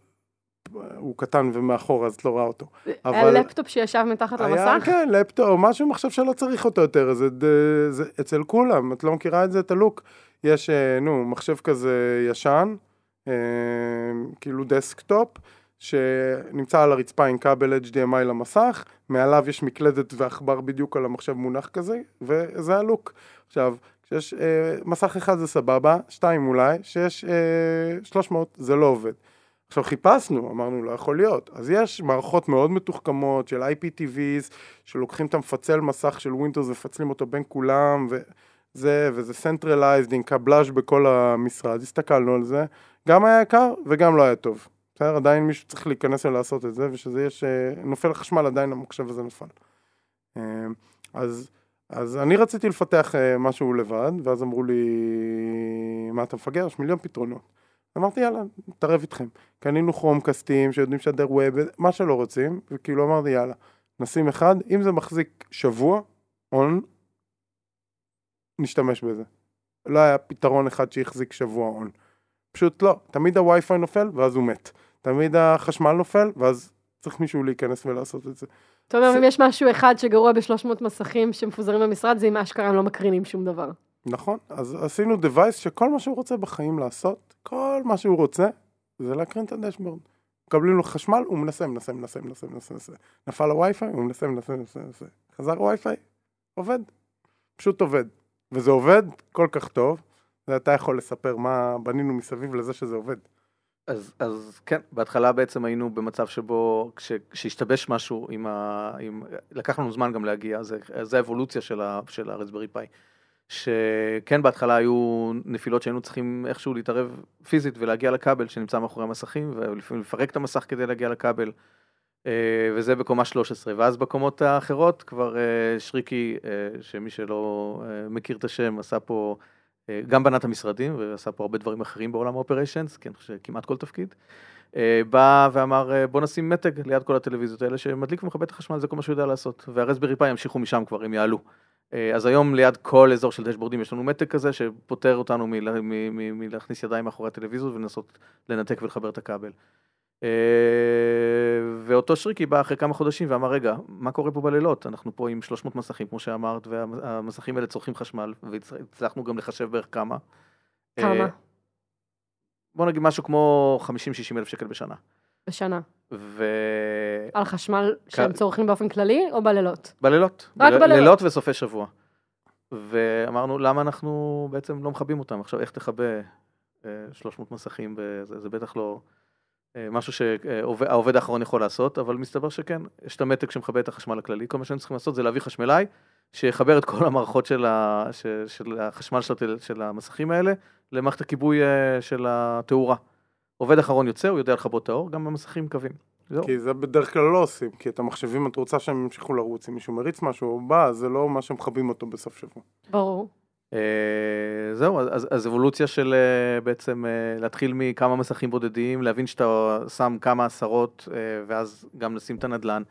הוא קטן ומאחור אז את לא רואה אותו. היה אבל- לפטופ שישב מתחת היה, למסך? כן, לפטופ, משהו מחשב שלא צריך אותו יותר, זה, זה, זה אצל כולם, את לא מכירה את זה, את ה look. יש, אה, נו, מחשב כזה ישן, אה, כאילו desktop, שנמצא על הרצפה עם כבל HDMI למסך, מעליו יש מקלדת ועכבר בדיוק על המחשב מונח כזה, וזה ה look. עכשיו, כשיש אה, מסך אחד זה סבבה, שתיים אולי, שיש אה, 300 זה לא עובד. עכשיו חיפשנו, אמרנו לא יכול להיות, אז יש מערכות מאוד מתוחכמות של IPTVs שלוקחים את המפצל מסך של ווינדוס ומפצלים אותו בין כולם וזה, וזה centralized עם קבלאז' בכל המשרד, הסתכלנו על זה, גם היה יקר וגם לא היה טוב, בסדר? עדיין מישהו צריך להיכנס ולעשות את זה ושזה יש, נופל החשמל עדיין המחשב הזה נפל. אה, אז, אז אני רציתי לפתח אה, משהו לבד, ואז אמרו לי, מה אתה מפגר? יש מיליון פתרונות. אמרתי יאללה, נתערב איתכם. קנינו כרום קסטים שיודעים לשדר ווב, מה שלא רוצים, וכאילו אמרתי יאללה, נשים אחד, אם זה מחזיק שבוע, און, נשתמש בזה. לא היה פתרון אחד שהחזיק שבוע און. פשוט לא, תמיד הווי-פיי נופל ואז הוא מת. תמיד החשמל נופל ואז צריך מישהו להיכנס ולעשות את זה. זאת אומרת, אם יש משהו אחד שגרוע ב-300 מסכים שמפוזרים במשרד, זה אם אשכרה הם לא מקרינים שום דבר. נכון, אז עשינו device שכל מה שהוא רוצה בחיים לעשות, כל מה שהוא רוצה, זה להקרין את הדשבורד. מקבלים לו חשמל, הוא מנסה, מנסה, מנסה, מנסה, מנסה, מנסה. נפל הווי-פיי, הוא מנסה, מנסה, מנסה, מנסה. חזר הווי-פיי, עובד. פשוט עובד. וזה עובד כל כך טוב, ואתה יכול לספר מה בנינו מסביב לזה שזה עובד. אז, אז כן, בהתחלה בעצם היינו במצב שבו כש, כשהשתבש משהו עם ה... עם, לקח לנו זמן גם להגיע, זה, זה האבולוציה של, ה, הרסברי פאי. שכן בהתחלה היו נפילות שהיינו צריכים איכשהו להתערב פיזית ולהגיע לכבל שנמצא מאחורי המסכים ולפעמים לפרק את המסך כדי להגיע לכבל אה, וזה בקומה 13 ואז בקומות האחרות כבר אה, שריקי אה, שמי שלא מכיר את השם עשה פה גם בנת המשרדים ועשה פה הרבה דברים אחרים בעולם האופריישנס, כן, כמעט כל תפקיד. בא ואמר בוא נשים מתג ליד כל הטלוויזיות האלה שמדליק ומכבה את החשמל זה כל מה שהוא יודע לעשות והרסברי פאי ימשיכו משם כבר הם יעלו. אה, אז היום ליד כל אזור של דשבורדים יש לנו מתג כזה שפוטר אותנו מלהכניס ידיים מאחורי הטלוויזיות ולנסות לנתק ולחבר את הכבל. אה, ואותו שריקי בא אחרי כמה חודשים ואמר רגע, מה קורה פה בלילות? אנחנו פה עם 300 מסכים כמו שאמרת והמסכים האלה צורכים חשמל והצלחנו גם לחשב בערך כמה. כמה? אה, בוא נגיד משהו כמו 50-60 אלף שקל בשנה. בשנה. ו... על חשמל שהם צורכים באופן כללי או בלילות? בלילות. רק בל... בלילות. לילות וסופי שבוע. ואמרנו, למה אנחנו בעצם לא מכבים אותם? עכשיו, איך תכבה 300 אה, מסכים? בזה, זה בטח לא אה, משהו שהעובד האחרון יכול לעשות, אבל מסתבר שכן, יש את המתג שמכבה את החשמל הכללי. כל מה שהם צריכים לעשות זה להביא חשמלאי, שיחבר את כל המערכות של, ה... של החשמל של, של המסכים האלה למערכת הכיבוי אה, של התאורה. עובד אחרון יוצא, הוא יודע לכבות את האור, גם במסכים קווים. זהו. כי זה בדרך כלל לא עושים, כי את המחשבים את רוצה שהם ימשיכו לרוץ, אם מישהו מריץ משהו או בא, זה לא מה שמכבים אותו בסוף שבוע. ברור. אה, זהו, אז, אז אבולוציה של אה, בעצם אה, להתחיל מכמה מסכים בודדים, להבין שאתה שם כמה עשרות, ואז גם לשים את הנדלן,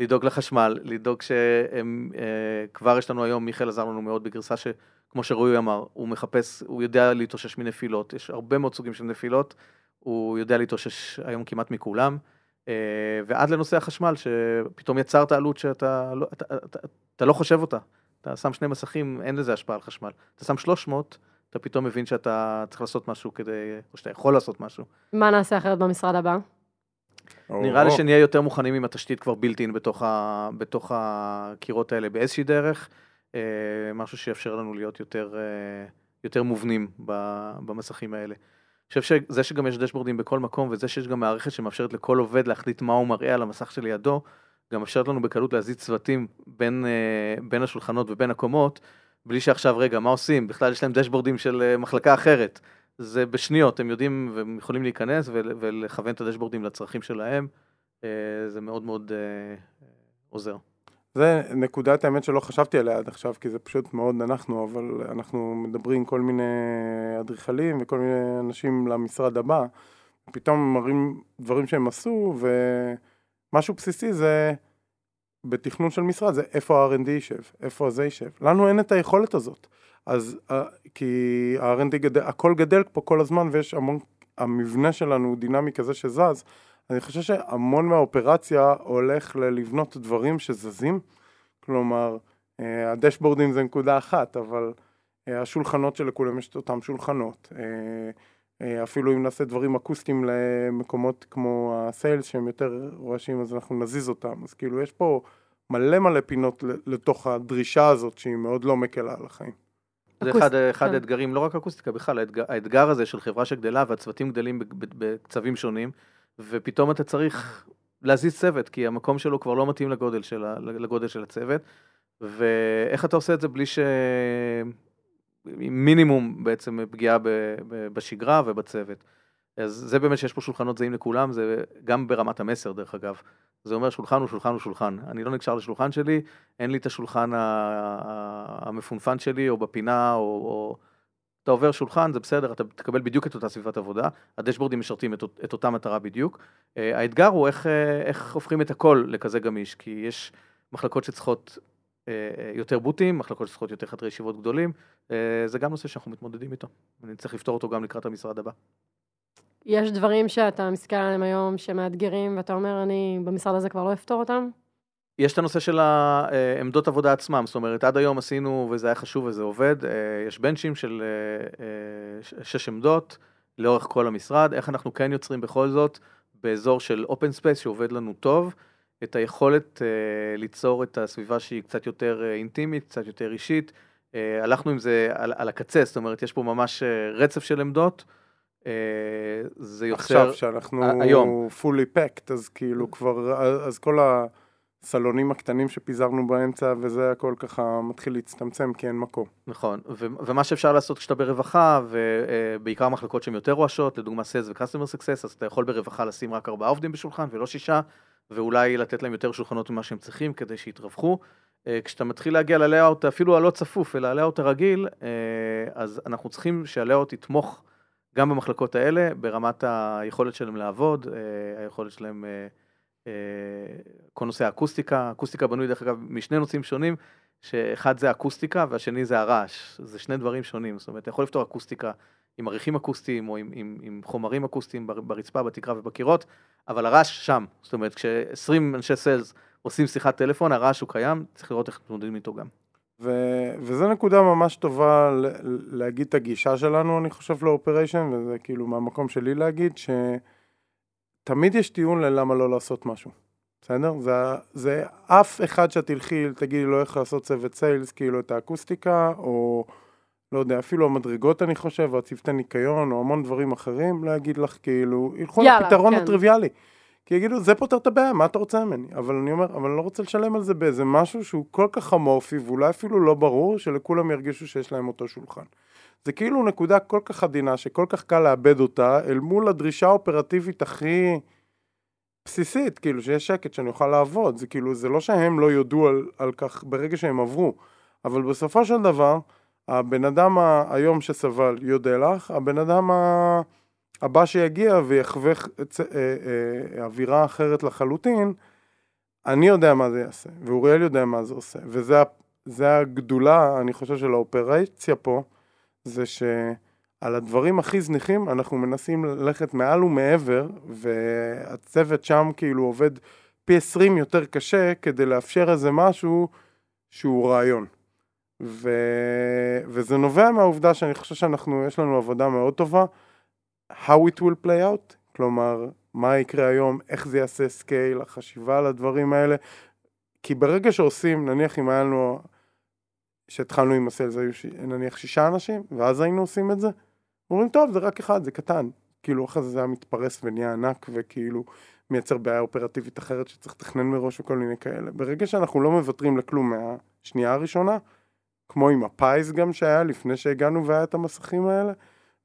לדאוג לחשמל, לדאוג שכבר יש לנו היום, מיכאל עזר לנו מאוד בגרסה שכמו שרועי אמר, הוא מחפש, הוא יודע להתאושש מנפילות, יש הרבה מאוד סוגים של נפילות. הוא יודע להתאושש היום כמעט מכולם. אה, ועד לנושא החשמל, שפתאום יצרת עלות שאתה לא, אתה, אתה, אתה לא חושב אותה. אתה שם שני מסכים, אין לזה השפעה על חשמל. אתה שם 300, אתה פתאום מבין שאתה צריך לעשות משהו כדי, או שאתה יכול לעשות משהו. מה נעשה אחרת במשרד הבא? נראה לי שנהיה יותר מוכנים עם התשתית כבר בילטין בתוך, ה, בתוך הקירות האלה באיזושהי דרך, אה, משהו שיאפשר לנו להיות יותר, אה, יותר מובנים במסכים האלה. אני חושב שזה שגם יש דשבורדים בכל מקום, וזה שיש גם מערכת שמאפשרת לכל עובד להחליט מה הוא מראה על המסך שלידו, גם מאפשרת לנו בקלות להזיז צוותים בין, אה, בין השולחנות ובין הקומות, בלי שעכשיו, רגע, מה עושים? בכלל יש להם דשבורדים של אה, מחלקה אחרת. זה בשניות, הם יודעים והם יכולים להיכנס ולכוון את הדשבורדים לצרכים שלהם, אה, זה מאוד מאוד עוזר. זה נקודת האמת שלא חשבתי עליה עד עכשיו, כי זה פשוט מאוד אנחנו, אבל אנחנו מדברים כל מיני אדריכלים וכל מיני אנשים למשרד הבא, פתאום מראים דברים שהם עשו, ומשהו בסיסי זה בתכנון של משרד, זה איפה ה-R&D יישב, איפה זה יישב. לנו אין את היכולת הזאת, אז אה, כי ה-R&D גדל, הכל גדל פה כל הזמן ויש המון, המבנה שלנו הוא דינמי כזה שזז, אני חושב שהמון מהאופרציה הולך ללבנות דברים שזזים, כלומר, אה, הדשבורדים זה נקודה אחת, אבל אה, השולחנות שלכולם יש את אותם שולחנות. אה, אפילו אם נעשה דברים אקוסטיים למקומות כמו הסיילס שהם יותר רועשים אז אנחנו נזיז אותם, אז כאילו יש פה מלא מלא פינות לתוך הדרישה הזאת שהיא מאוד לא מקלה על החיים. זה אחד, אחד כן. האתגרים, לא רק אקוסטיקה, בכלל, האתגר, האתגר הזה של חברה שגדלה והצוותים גדלים בקצבים שונים, ופתאום אתה צריך להזיז צוות, כי המקום שלו כבר לא מתאים לגודל של, ה, לגודל של הצוות, ואיך אתה עושה את זה בלי ש... מינימום בעצם פגיעה ב, ב, בשגרה ובצוות. אז זה באמת שיש פה שולחנות זהים לכולם, זה גם ברמת המסר דרך אגב. זה אומר שולחן הוא שולחן הוא שולחן. אני לא נקשר לשולחן שלי, אין לי את השולחן המפונפן שלי, או בפינה, או, או אתה עובר שולחן, זה בסדר, אתה תקבל בדיוק את אותה סביבת עבודה, הדשבורדים משרתים את, את אותה מטרה בדיוק. Uh, האתגר הוא איך, uh, איך הופכים את הכל לכזה גמיש, כי יש מחלקות שצריכות אה, יותר בוטים, מחלקות שצריכות יותר חדרי ישיבות גדולים, אה, זה גם נושא שאנחנו מתמודדים איתו. אני צריך לפתור אותו גם לקראת המשרד הבא. יש דברים שאתה מסתכל עליהם היום שמאתגרים, ואתה אומר, אני במשרד הזה כבר לא אפתור אותם? יש את הנושא של העמדות עבודה עצמם, זאת אומרת, עד היום עשינו, וזה היה חשוב וזה עובד, יש בנצ'ים של שש עמדות לאורך כל המשרד, איך אנחנו כן יוצרים בכל זאת באזור של open space שעובד לנו טוב, את היכולת ליצור את הסביבה שהיא קצת יותר אינטימית, קצת יותר אישית. הלכנו עם זה על, על הקצה, זאת אומרת, יש פה ממש רצף של עמדות. זה יוצר... עכשיו שאנחנו היום. fully packed, אז כאילו כבר, אז כל הסלונים הקטנים שפיזרנו באמצע, וזה הכל ככה מתחיל להצטמצם כי אין מקום. נכון, ו- ומה שאפשר לעשות כשאתה ברווחה, ובעיקר מחלקות שהן יותר רועשות, לדוגמה Sales ו-Customer Success, אז אתה יכול ברווחה לשים רק ארבעה עובדים בשולחן ולא שישה. ואולי לתת להם יותר שולחנות ממה שהם צריכים כדי שיתרווחו. אה, כשאתה מתחיל להגיע ללאאוט, אפילו הלא צפוף, אלא הלאאוט הרגיל, אה, אז אנחנו צריכים שה layout יתמוך גם במחלקות האלה, ברמת היכולת שלהם לעבוד, אה, היכולת שלהם, כל נושא האקוסטיקה, אקוסטיקה בנוי דרך אגב משני נושאים שונים, שאחד זה אקוסטיקה והשני זה הרעש, זה שני דברים שונים, זאת אומרת, אתה יכול לפתור אקוסטיקה עם אריחים אקוסטיים או עם, עם, עם חומרים אקוסטיים ברצפה, בתקרה ובקירות, אבל הרעש שם, זאת אומרת כש-20 אנשי sales עושים שיחת טלפון, הרעש הוא קיים, צריך לראות איך מתמודדים איתו גם. ו- וזו נקודה ממש טובה ל- להגיד את הגישה שלנו, אני חושב, לאופריישן, וזה כאילו מהמקום שלי להגיד, שתמיד יש טיעון ללמה לא לעשות משהו, בסדר? זה, זה אף אחד שאת תלכי, תגידי לו איך לעשות צוות סיילס, כאילו את האקוסטיקה, או... לא יודע, אפילו המדרגות אני חושב, או הצוותי ניקיון, או המון דברים אחרים, להגיד לך כאילו, ילכו לפתרון כן. הטריוויאלי. כי יגידו, זה פותר את הבעיה, מה אתה רוצה ממני? אבל אני אומר, אבל אני לא רוצה לשלם על זה באיזה משהו שהוא כל כך אמורפי, ואולי אפילו לא ברור, שלכולם ירגישו שיש להם אותו שולחן. זה כאילו נקודה כל כך עדינה, שכל כך קל לאבד אותה, אל מול הדרישה האופרטיבית הכי בסיסית, כאילו, שיש שקט, שאני אוכל לעבוד. זה כאילו, זה לא שהם לא יודו על, על כך ברגע שהם עברו, אבל בסופו של דבר, הבן אדם היום שסבל יודע לך, הבן אדם הבא שיגיע ויחווה אה, אה, אווירה אחרת לחלוטין, אני יודע מה זה יעשה, ואוריאל יודע מה זה עושה, וזה הגדולה, אני חושב, של האופרציה פה, זה שעל הדברים הכי זניחים אנחנו מנסים ללכת מעל ומעבר, והצוות שם כאילו עובד פי עשרים יותר קשה כדי לאפשר איזה משהו שהוא רעיון. ו... וזה נובע מהעובדה שאני חושב שאנחנו, יש לנו עבודה מאוד טובה, how it will play out, כלומר, מה יקרה היום, איך זה יעשה scale, החשיבה על הדברים האלה, כי ברגע שעושים, נניח אם היה לנו, שהתחלנו עם ה sales, היו. נניח שישה אנשים, ואז היינו עושים את זה, אומרים, טוב, זה רק אחד, זה קטן, כאילו אחרי זה זה היה מתפרס ונהיה ענק, וכאילו מייצר בעיה אופרטיבית אחרת שצריך לתכנן מראש וכל מיני כאלה. ברגע שאנחנו לא מוותרים לכלום מהשנייה הראשונה, כמו עם ה space גם שהיה לפני שהגענו והיה את המסכים האלה,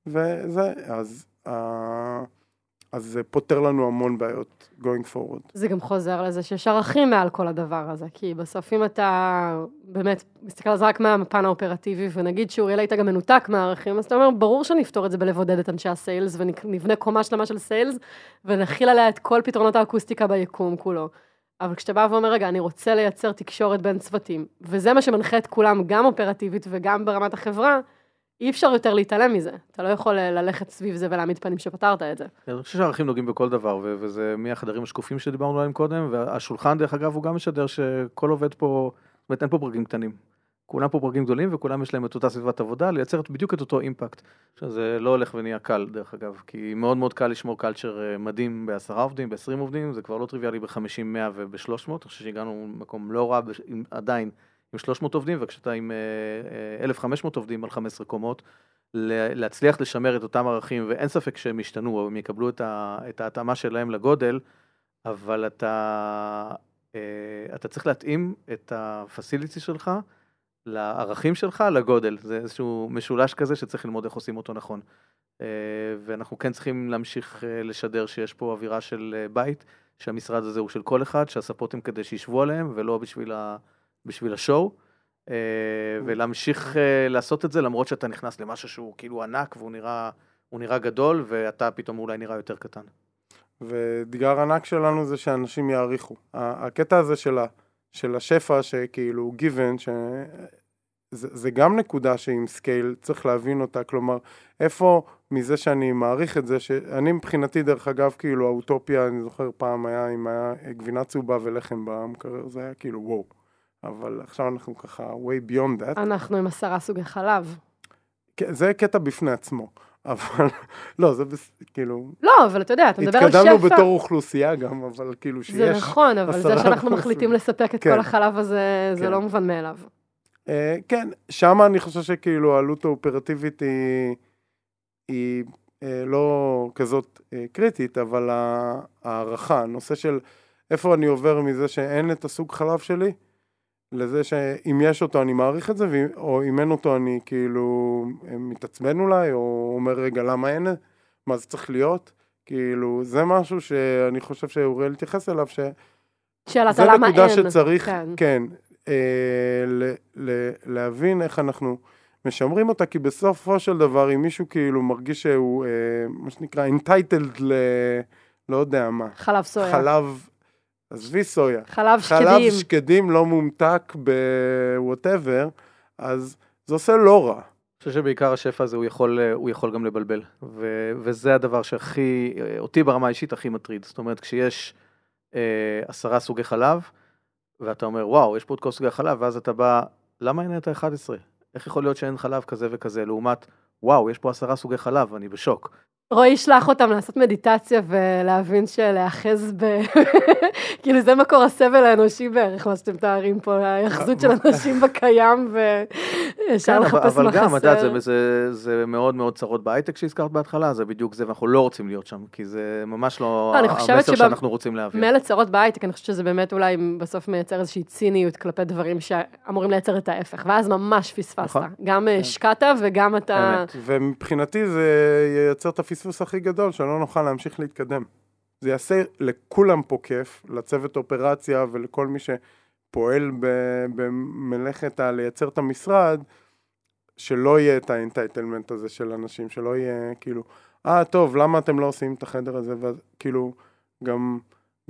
וזה, אז, uh, אז זה פותר לנו המון בעיות going forward. זה גם חוזר לזה שיש ערכים מעל כל הדבר הזה, כי בסוף אם אתה באמת מסתכל על זה רק מהפן האופרטיבי, ונגיד שאוריאל היית גם מנותק מהערכים, אז אתה אומר, ברור שנפתור את זה בלבודד את אנשי ה sales, ונבנה קומה שלמה של sales, ונכיל עליה את כל פתרונות האקוסטיקה ביקום כולו. אבל כשאתה בא ואומר, רגע, אני רוצה לייצר תקשורת בין צוותים, וזה מה שמנחה את כולם, גם אופרטיבית וגם ברמת החברה, אי אפשר יותר להתעלם מזה. אתה לא יכול ללכת סביב זה ולהעמיד פנים שפתרת את זה. אני חושב שהערכים נוגעים בכל דבר, וזה מהחדרים השקופים שדיברנו עליהם קודם, והשולחן, דרך אגב, הוא גם משדר שכל עובד פה, זאת אומרת, אין פה פרקים קטנים. כולם פה פרקים גדולים וכולם יש להם את אותה סביבת עבודה, לייצר בדיוק את אותו אימפקט. שזה לא הולך ונהיה קל, דרך אגב, כי מאוד מאוד קל לשמור קלצ'ר אה, מדהים בעשרה עובדים, בעשרים עובדים, זה כבר לא טריוויאלי בחמישים, מאה ובשלוש מאות, אני חושב שהגענו למקום לא רע עדיין עם שלוש מאות עובדים, וכשאתה עם אה, אה, אלף חמש מאות עובדים על חמש עשרה קומות, להצליח לשמר את אותם ערכים, ואין ספק שהם ישתנו, הם יקבלו את ההתאמה שלהם לגודל, אבל אתה, אתה צריך להתאים את הפסיליטי שלך, לערכים שלך, לגודל. זה איזשהו משולש כזה שצריך ללמוד איך עושים אותו נכון. אה, ואנחנו כן צריכים להמשיך אה, לשדר שיש פה אווירה של אה, בית, שהמשרד הזה הוא של כל אחד, שהספות הם כדי שישבו עליהם ולא בשביל, ה... בשביל השואו. ולהמשיך לעשות את זה למרות שאתה נכנס למשהו שהוא כאילו ענק והוא נראה, נראה גדול ואתה פתאום אולי נראה יותר קטן. ואתגר ענק שלנו זה שאנשים יעריכו. הקטע הזה של ה... של השפע שכאילו given, שזה זה גם נקודה שעם scale צריך להבין אותה, כלומר, איפה מזה שאני מעריך את זה, שאני מבחינתי דרך אגב, כאילו האוטופיה, אני זוכר פעם היה, אם היה גבינה צהובה ולחם במקרר, זה היה כאילו וואו. אבל עכשיו אנחנו ככה way beyond that. אנחנו עם עשרה סוגי חלב. כן, זה קטע בפני עצמו, אבל לא, זה בס... כאילו, לא, אבל אתה יודע, אתה מדבר על שפע. התקדמנו בתור אוכלוסייה גם, אבל כאילו שיש... זה נכון, אבל זה שאנחנו אחוז. מחליטים לספק את כן. כל החלב הזה, זה כן. לא מובן מאליו. אה, כן, שם אני חושב שכאילו העלות האופרטיבית היא, היא אה, לא כזאת אה, קריטית, אבל ההערכה, הנושא של איפה אני עובר מזה שאין את הסוג חלב שלי, לזה שאם יש אותו אני מעריך את זה, או אם אין אותו אני כאילו אה, מתעצבן אולי, או אומר רגע למה אין, מה זה צריך להיות, כאילו זה משהו שאני חושב שאוריאל התייחס אליו, ש... שאלת זה למה אין. נקודה שצריך, כן. כן, אה, ל, ל, להבין איך אנחנו משמרים אותה, כי בסופו של דבר, אם מישהו כאילו מרגיש שהוא, אה, מה שנקרא, entitled ל... לא יודע מה, חלב סויה. חלב, עזבי סויה, חלב חלב שקדים. שקדים לא מומתק ב whatever, אז זה עושה לא רע. אני חושב שבעיקר השפע הזה הוא יכול, אה, הוא יכול גם לבלבל, ו, וזה הדבר שהכי, אה, אותי ברמה האישית הכי מטריד. זאת אומרת, כשיש אה, עשרה סוגי חלב, ואתה אומר, וואו, יש פה את כל סוגי החלב, ואז אתה בא, למה אין את ה-11? איך יכול להיות שאין חלב כזה וכזה, לעומת, וואו, יש פה עשרה סוגי חלב, אני בשוק. רועי ישלח אותם לעשות מדיטציה ולהבין שלהאחז ב... כאילו זה מקור הסבל האנושי בערך, מה שאתם מתארים פה, ההאחזות של אנשים בקיים וישר כן, אבל, לחפש אבל מה גם, את יודעת, זה, חסר. זה, זה מאוד מאוד צרות בהייטק שהזכרת בהתחלה, זה בדיוק זה, ואנחנו לא רוצים להיות שם, כי זה ממש לא לא, אני חושבת המסר שאנחנו רוצים להעביר. מילא צרות בהייטק, אני חושבת שזה באמת אולי בסוף מייצר איזושהי ציניות כלפי דברים שאמורים לייצר את ההפך, ואז ממש פספסת. נכון. גם אה, השקעת וגם אתה... ומבחינתי זה ייצר את הפספוס הכי גדול, שלא נוכל להמשיך להתקדם. זה יעשה לכולם פה כיף, לצוות אופרציה ולכל מי שפועל במלאכת ה- לייצר את המשרד, שלא יהיה את האנטייטלמנט הזה של אנשים, שלא יהיה כאילו, אה, טוב, למה אתם לא עושים את החדר הזה? וכאילו, גם,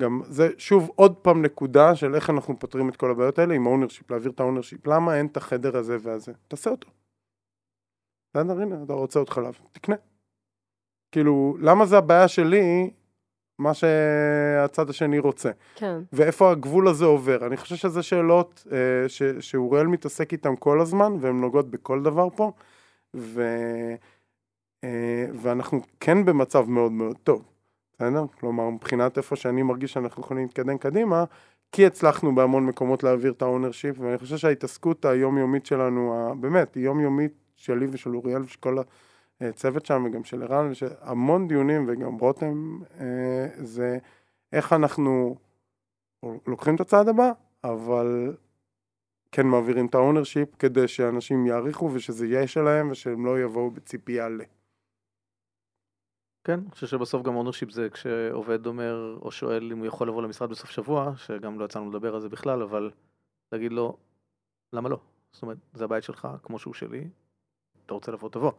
גם זה שוב עוד פעם נקודה של איך אנחנו פותרים את כל הבעיות האלה עם ה ownership, להעביר את ה ownership. למה אין את החדר הזה והזה? תעשה אותו. בסדר, הנה, אתה רוצה עוד חלב, תקנה. כאילו, למה זה הבעיה שלי, מה שהצד השני רוצה? כן. ואיפה הגבול הזה עובר? אני חושב שזה שאלות אה, ש, שאוריאל מתעסק איתן כל הזמן, והן נוגעות בכל דבר פה, ו, אה, ואנחנו כן במצב מאוד מאוד טוב, בסדר? כלומר, מבחינת איפה שאני מרגיש שאנחנו יכולים להתקדם קדימה, כי הצלחנו בהמון מקומות להעביר את ה ownership, ואני חושב שההתעסקות היומיומית שלנו, ה- באמת, היא יומיומית שלי ושל אוריאל ושל כל הצוות שם, וגם של ערן, המון דיונים, וגם רותם, אה, זה איך אנחנו לוקחים את הצעד הבא, אבל כן מעבירים את ה ownership כדי שאנשים יעריכו ושזה יהיה שלהם ושהם לא יבואו בציפייה ל... כן, אני חושב שבסוף גם ownership זה כשעובד אומר או שואל אם הוא יכול לבוא למשרד בסוף שבוע, שגם לא יצאנו לדבר על זה בכלל, אבל להגיד לו, למה לא? זאת אומרת, זה הבית שלך כמו שהוא שלי, אתה רוצה לבוא, תבוא.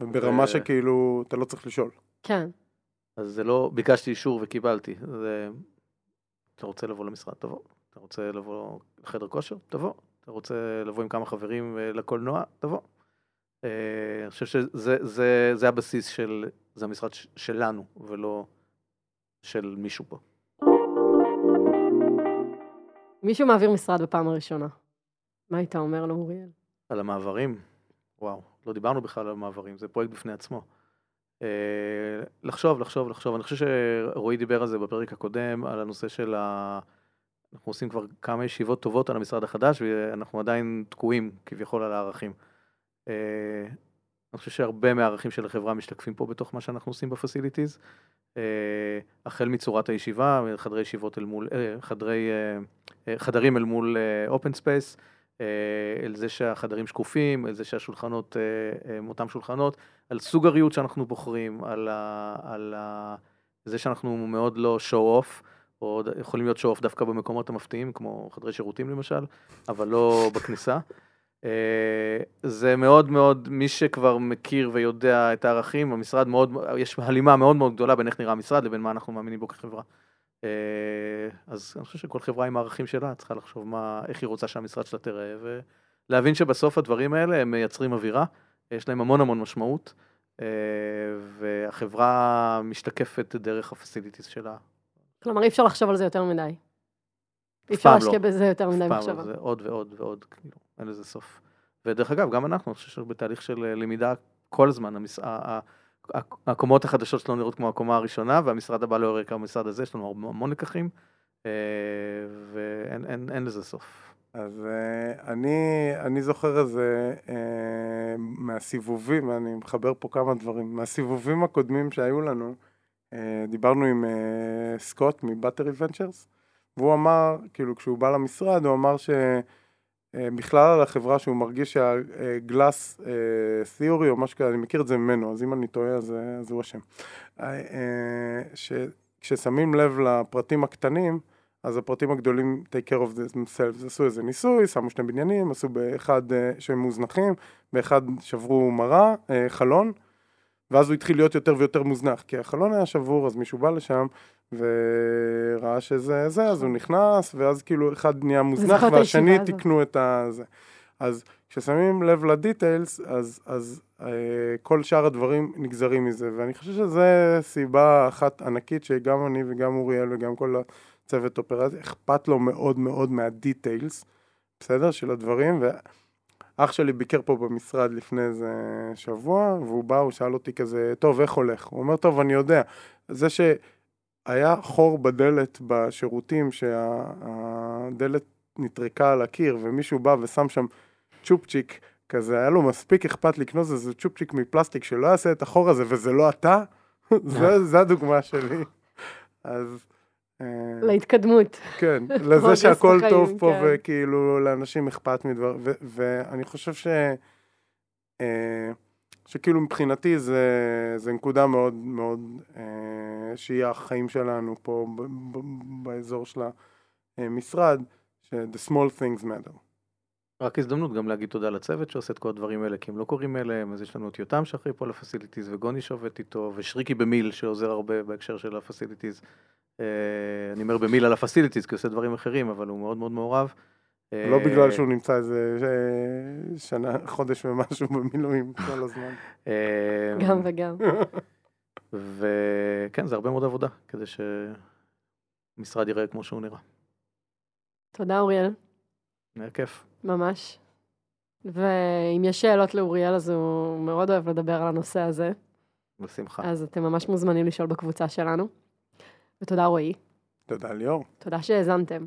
ברמה ו- שכאילו אתה לא צריך לשאול. כן. אז זה לא, ביקשתי אישור וקיבלתי. זה, אתה רוצה לבוא למשרד, תבוא. אתה רוצה לבוא לחדר כושר, תבוא. אתה רוצה לבוא עם כמה חברים אה, לקולנוע, תבוא. אה, אני חושב שזה זה, זה הבסיס של, זה המשרד שלנו, ולא של מישהו פה. מישהו מעביר משרד בפעם הראשונה. מה היית אומר לו, אוריאל? על המעברים, וואו, לא דיברנו בכלל על המעברים, זה פרויקט בפני עצמו. אה, לחשוב, לחשוב, לחשוב. אני חושב שרועי דיבר על זה בפרק הקודם, על הנושא של ה... אנחנו עושים כבר כמה ישיבות טובות על המשרד החדש, ואנחנו עדיין תקועים כביכול על הערכים. אה, אני חושב שהרבה מהערכים של החברה משתקפים פה בתוך מה שאנחנו עושים ב facilities. אה, החל מצורת הישיבה, חדרי ישיבות אל מול, חדרי, חדרים אל מול open space, אל זה שהחדרים שקופים, אל זה שהשולחנות אה, הם אותם שולחנות, על סוג הריהוט שאנחנו בוחרים, על, ה, על ה, זה שאנחנו מאוד לא show off, או יכולים להיות show off דווקא במקומות המפתיעים, כמו חדרי שירותים למשל, אבל לא בכניסה. אה, זה מאוד מאוד, מי שכבר מכיר ויודע את הערכים, המשרד מאוד, יש הלימה מאוד מאוד גדולה בין איך נראה המשרד לבין מה אנחנו מאמינים בו כחברה. אה, אז אני חושב שכל חברה עם הערכים שלה צריכה לחשוב מה, איך היא רוצה שהמשרד שלה תראה, ולהבין שבסוף הדברים האלה הם מייצרים אווירה, יש להם המון המון משמעות, אה, והחברה משתקפת דרך הפסיליטיז שלה. כלומר, אי אפשר לחשוב על זה יותר מדי. אי אפשר פעם להשקיע לא. בזה יותר מדי פעם מחשבה. לא, זה עוד ועוד ועוד, כאילו, אין לזה סוף. ודרך אגב, גם אנחנו, אני חושב שאנחנו בתהליך של אה, למידה כל הזמן, המס... הקומות החדשות שלנו נראות כמו הקומה הראשונה, והמשרד הבא לא יראה כמו המשרד הזה, יש לנו המון לקחים, אה, ואין אין, אין לזה סוף. אז uh, אני, אני זוכר איזה uh, מהסיבובים, אני מחבר פה כמה דברים, מהסיבובים הקודמים שהיו לנו, דיברנו עם סקוט מבטרי ונצ'רס, והוא אמר, כאילו כשהוא בא למשרד, הוא אמר שבכלל על החברה שהוא מרגיש שהגלאס תיאורי או משהו כזה, אני מכיר את זה ממנו, אז אם אני טועה אז, אה, אז הוא אשם. Uh, שכששמים לב לפרטים הקטנים, אז הפרטים הגדולים take care of themselves, עשו איזה ניסוי, שמו שני בניינים, עשו באחד אה, שהם מוזנחים, באחד שברו מראה, אה, חלון, ואז הוא התחיל להיות יותר ויותר מוזנח, כי החלון היה שבור, אז מישהו בא לשם, וראה שזה זה, אז הוא נכנס, ואז כאילו אחד נהיה מוזנח, והשני. תיקנו את הזה. אז כששמים לב לדיטיילס, אז, אז אה, כל שאר הדברים נגזרים מזה, ואני חושב שזו סיבה אחת ענקית שגם אני וגם אוריאל וגם כל הצוות אופרציה, אכפת לו מאוד מאוד מהדיטיילס, בסדר? של הדברים, ואח שלי ביקר פה במשרד לפני איזה שבוע, והוא בא, הוא שאל אותי כזה, טוב, איך הולך? הוא אומר, טוב, אני יודע. זה שהיה חור בדלת בשירותים, שהדלת נטרקה על הקיר, ומישהו בא ושם שם צ'ופצ'יק כזה, היה לו מספיק אכפת לקנות איזה צ'ופצ'יק מפלסטיק שלא יעשה את החור הזה, וזה לא אתה, זה, זה הדוגמה שלי. אז... אה, להתקדמות. כן, לזה שהכל טוב פה כן. וכאילו לאנשים אכפת מדבר, ואני חושב ש... אה, שכאילו מבחינתי זה, זה נקודה מאוד מאוד אה, שהיא החיים שלנו פה ב- ב- באזור של המשרד, ש- the small things matter. רק הזדמנות גם להגיד תודה לצוות שעושה את כל הדברים האלה, כי הם לא קורים מאליהם, אז יש לנו את יותם שאחראי פה ל facilities, וגוני שעובד איתו, ושריקי במיל שעוזר הרבה בהקשר של ה facilities. אה, אני אומר במיל על ה facilities, כי הוא עושה דברים אחרים, אבל הוא מאוד מאוד מעורב. לא אה, בגלל שהוא נמצא איזה אה, שנה, חודש ומשהו במילואים כל הזמן. אה, גם וגם. וכן, זה הרבה מאוד עבודה, כדי שמשרד ייראה כמו שהוא נראה. תודה, אוריאל. היה כיף. ממש. ואם יש שאלות לאוריאל, אז הוא מאוד אוהב לדבר על הנושא הזה, בשמחה. אז אתם ממש מוזמנים לשאול בקבוצה שלנו. ותודה, רועי. תודה ליאור. תודה שהאזנתם.